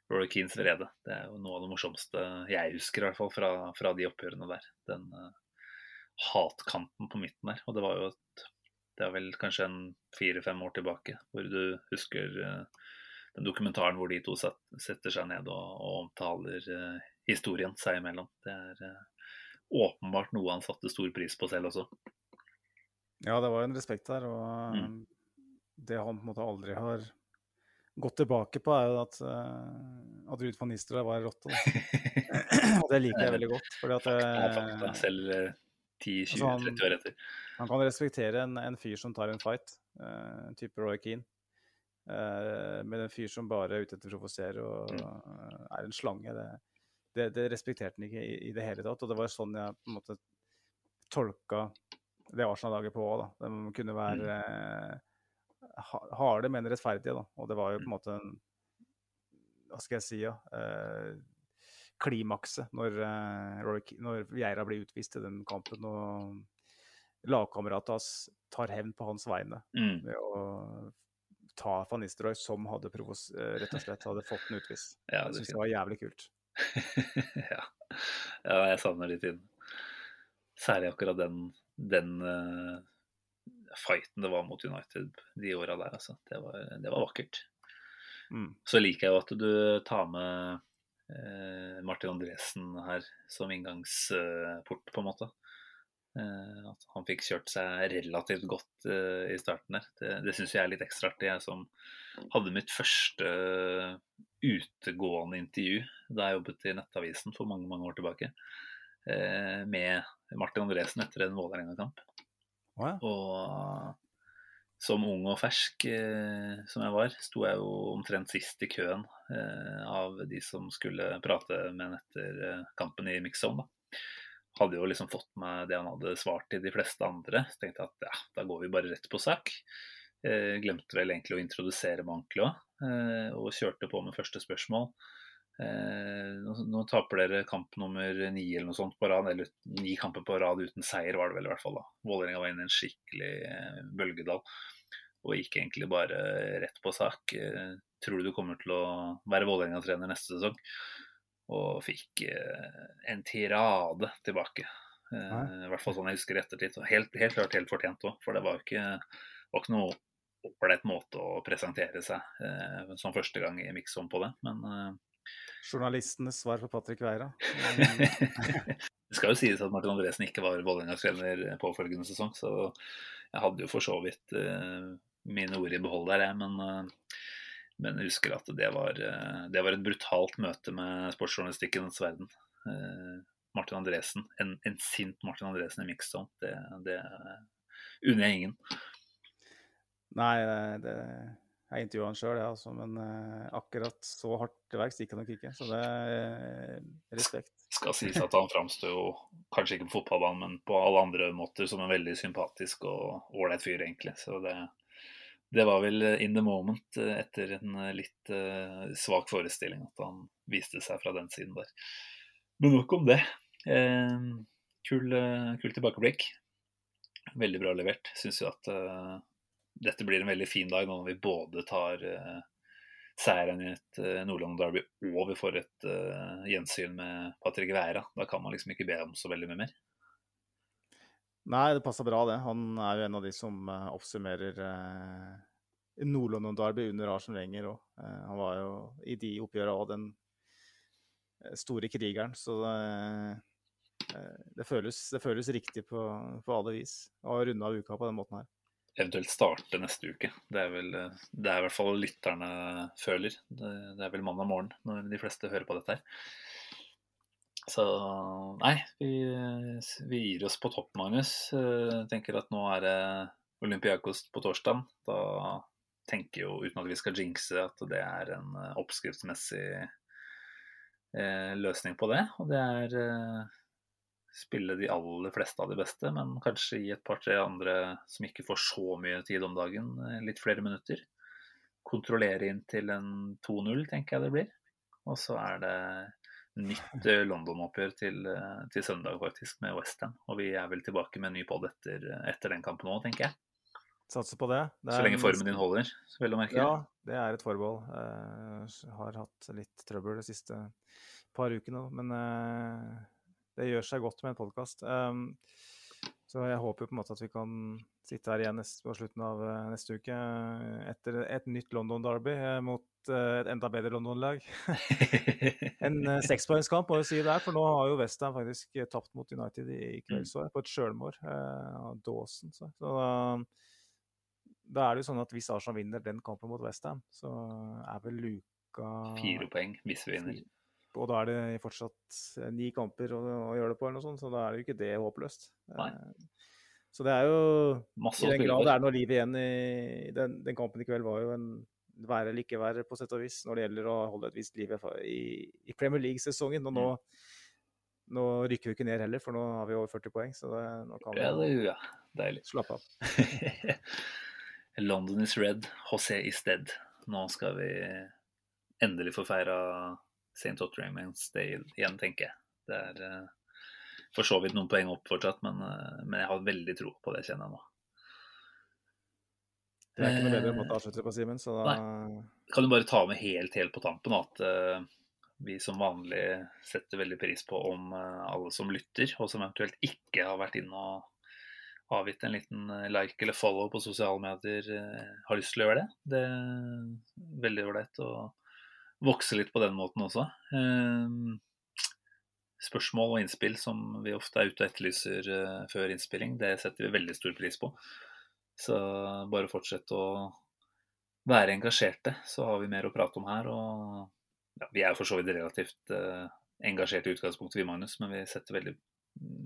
Rory Keanes vrede. Det er jo noe av det morsomste jeg husker, i hvert fall fra, fra de oppgjørene der. Den uh, hatkanten på midten der. Og det var jo et Det er vel kanskje en fire-fem år tilbake hvor du husker uh, den dokumentaren hvor de to set, setter seg ned og, og omtaler uh, historien seg imellom. Det er åpenbart noe han satte stor pris på selv også. Ja, det var en respekt der, og Mm. det han på en måte aldri har gått tilbake på, er jo at, uh, at Ruud van Nistelrooy var en rotte. og det liker jeg veldig godt. fordi at Fakta, fakta, uh, selv uh, 10-20-30 Altså, han- år etter. han kan respektere en, en fyr som tar en fight, uh, type Roy Keane. Uh, men en fyr som bare er ute etter å provosere og uh, er en slange, det, det, det respekterte han ikke i, i det hele tatt. Og det var sånn jeg på en måte tolka det Arsenal-laget på òg, da. De kunne være Mm. ha- harde, men rettferdige, da. Og det var jo på en måte en Hva skal jeg si, ja. Uh, klimakset når, uh, når Geira blir utvist i den kampen. og lagkameratet hans tar hevn på hans vegne Mm. ved å ta van Nistelrooy, som hadde provos eh, rett og slett hadde fått den utvist. Ja, jeg syns det var jævlig kult. ja. ja, jeg savner litt inn. Særlig akkurat den, den eh, fighten det var mot United de åra der, altså. Det var, det var vakkert. Mm. Så liker jeg jo at du tar med eh, Martin Andresen her som inngangsport, på en måte. Eh, at han fikk kjørt seg relativt godt eh, i starten der. Det, det syns jeg er litt ekstra artig. Jeg som hadde mitt første utegående intervju da jeg jobbet i Nettavisen for mange mange år tilbake, eh, med Martin Andresen etter en Vålerenga-kamp. Ja. Og som ung og fersk eh, som jeg var, sto jeg jo omtrent sist i køen eh, av de som skulle prate med han etter eh, kampen i Mixzone. da. Hadde jo liksom fått meg det han hadde svart til de fleste andre. Så tenkte jeg at ja, da går vi bare rett på sak. Eh, glemte vel egentlig å introdusere meg ordentlig òg, eh, og kjørte på med første spørsmål. Eh, nå, taper dere kamp nummer ni eller noe sånt på rad, eller ni kamper på rad uten seier var det vel i hvert fall. da. Vålerenga var inne i en skikkelig eh, bølgedal og gikk egentlig bare rett på sak. Eh, tror du du kommer til å være Vålerenga-trener neste sesong? Og fikk eh, en tirade tilbake. Eh, I hvert fall sånn jeg husker ettertid. Helt, helt klart helt fortjent òg, for det var ikke, var ikke noe ålreit måte å presentere seg eh, som første gang i Mikson på det. Men Journalistenes svar på Patrick Veira. det skal jo sies at Martin Andresen ikke var Vålerengas trener påfølgende sesong, så jeg hadde jo for så vidt uh, mine ord i behold der, jeg. Men, uh, men jeg husker at det var, uh, det var et brutalt møte med sportsjournalistikkens verden. Eh, Martin Andresen, en, en sint Martin Andresen i mixzone, det, det unner jeg ingen. Nei, det, jeg intervjua han sjøl, altså, men eh, akkurat så hardt til verks gikk han nok ikke. Så det er respekt. Skal sies at han framstår jo kanskje ikke på fotballbanen, men på alle andre måter som en veldig sympatisk og ålreit fyr, egentlig. Så det, det var vel in the moment eh, etter en litt uh, svak forestilling at han viste seg fra den siden der. Men nok om det. Eh, kul, kul tilbakeblikk. Veldig bra levert. Syns jo at uh, dette blir en veldig fin dag nå når vi både tar uh, seieren i et uh, Nordland-derby og vi får et uh, gjensyn med Patrick Væra. Da kan man liksom ikke be om så veldig mye mer. Nei, det passer bra, det. Han er jo en av de som oppsummerer uh, Nord-London-derby under Arsen Wenger òg. han var jo i de oppgjørene òg den store krigeren, så det, det, føles, det føles, riktig på, på alle vis å runde av uka på den måten her eventuelt starte neste uke. Det er vel det er i hvert fall lytterne føler. Det, det er vel mandag morgen når de fleste hører på dette her. Så nei, vi, vi gir oss på topp, Magnus. Jeg tenker at nå er det Olympiakos på torsdag. Da tenker jo, uten at vi skal jinxe, at det er en oppskriftsmessig eh, løsning på det. Og det er eh, spille de aller fleste av de beste, men kanskje gi et par-tre andre som ikke får så mye tid om dagen, eh, litt flere minutter. Kontrollere inn til en 2-0, tenker jeg det blir. Og så er det nytt eh, London-oppgjør til, eh, til, søndag, faktisk, med Westham. Og vi er vel tilbake med en ny pod etter, etter, den kampen òg, tenker jeg. Satser på det. det så lenge formen din holder, vel å merke. Ja, det er et forbehold. Jeg har hatt litt trøbbel de siste par ukene, men det gjør seg godt med en podkast. Um, så jeg håper jo på en måte at vi kan sitte her igjen neste, på slutten av uh, neste uke uh, etter et nytt London-derby uh, mot et enda bedre London-lag. en uh, sekspoengskamp, må jeg si det er, for nå har jo Westham faktisk tapt mot United i, kveld, så så på et sjølmål av Dawson. Så, så da er det jo sånn at hvis Arsenal vinner den kampen mot Westham, så er vel luka Fire poeng hvis vi vinner. Og da er det fortsatt eh, ni kamper å, å gjøre det på, eller noe sånt, så da er det jo ikke det håpløst. Nei. Eh, så det er jo Masse I den grad det er noe liv igjen i den, den, kampen i kveld, var jo en være eller ikke være, på sett og vis, når det gjelder å holde et visst liv i, i Premier League-sesongen. Og nå, mm. nå, rykker vi ikke ned heller, for nå har vi over 40 poeng. Så det, nå kan vi ja, det, ja. Deilig. slappe av. London is red, José is dead. Nå skal vi endelig få feira St. Otterhamans Day igjen, tenker jeg. Det er uh, for så vidt noen poeng opp fortsatt, men, uh, men, jeg har veldig tro på det, kjenner jeg nå. Det er ikke noe bedre måte å avslutte på, Simen, så da Nei. Kan du bare ta med helt, helt på tampen at uh, vi som vanlig setter veldig pris på om alle som lytter, og som eventuelt ikke har vært inne og avgitt en liten like eller follow på sosiale medier, har lyst til å gjøre det. Det er veldig ålreit. Og vokse litt på den måten også. Ehm, spørsmål og innspill som vi ofte er ute og etterlyser eh, før innspilling, det setter vi veldig stor pris på. Så bare fortsett å være engasjerte, så har vi mer å prate om her. Og ja, vi er for så vidt relativt uh, engasjerte i utgangspunktet, vi Magnus, men vi veldig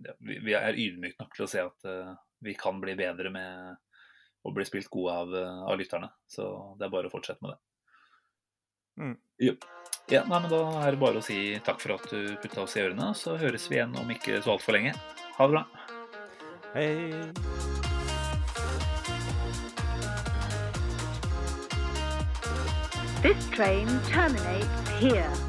ja, vi, er ydmyke nok til å se at uh, vi kan bli bedre med å bli spilt gode av, av lytterne. Så det er bare å fortsette med det. Mm. Ja. ja nei, men Da er det bare å si takk for at du putta oss i ørene. Så høres vi igjen om ikke så altfor lenge. Ha det bra. Hei. This train terminates here.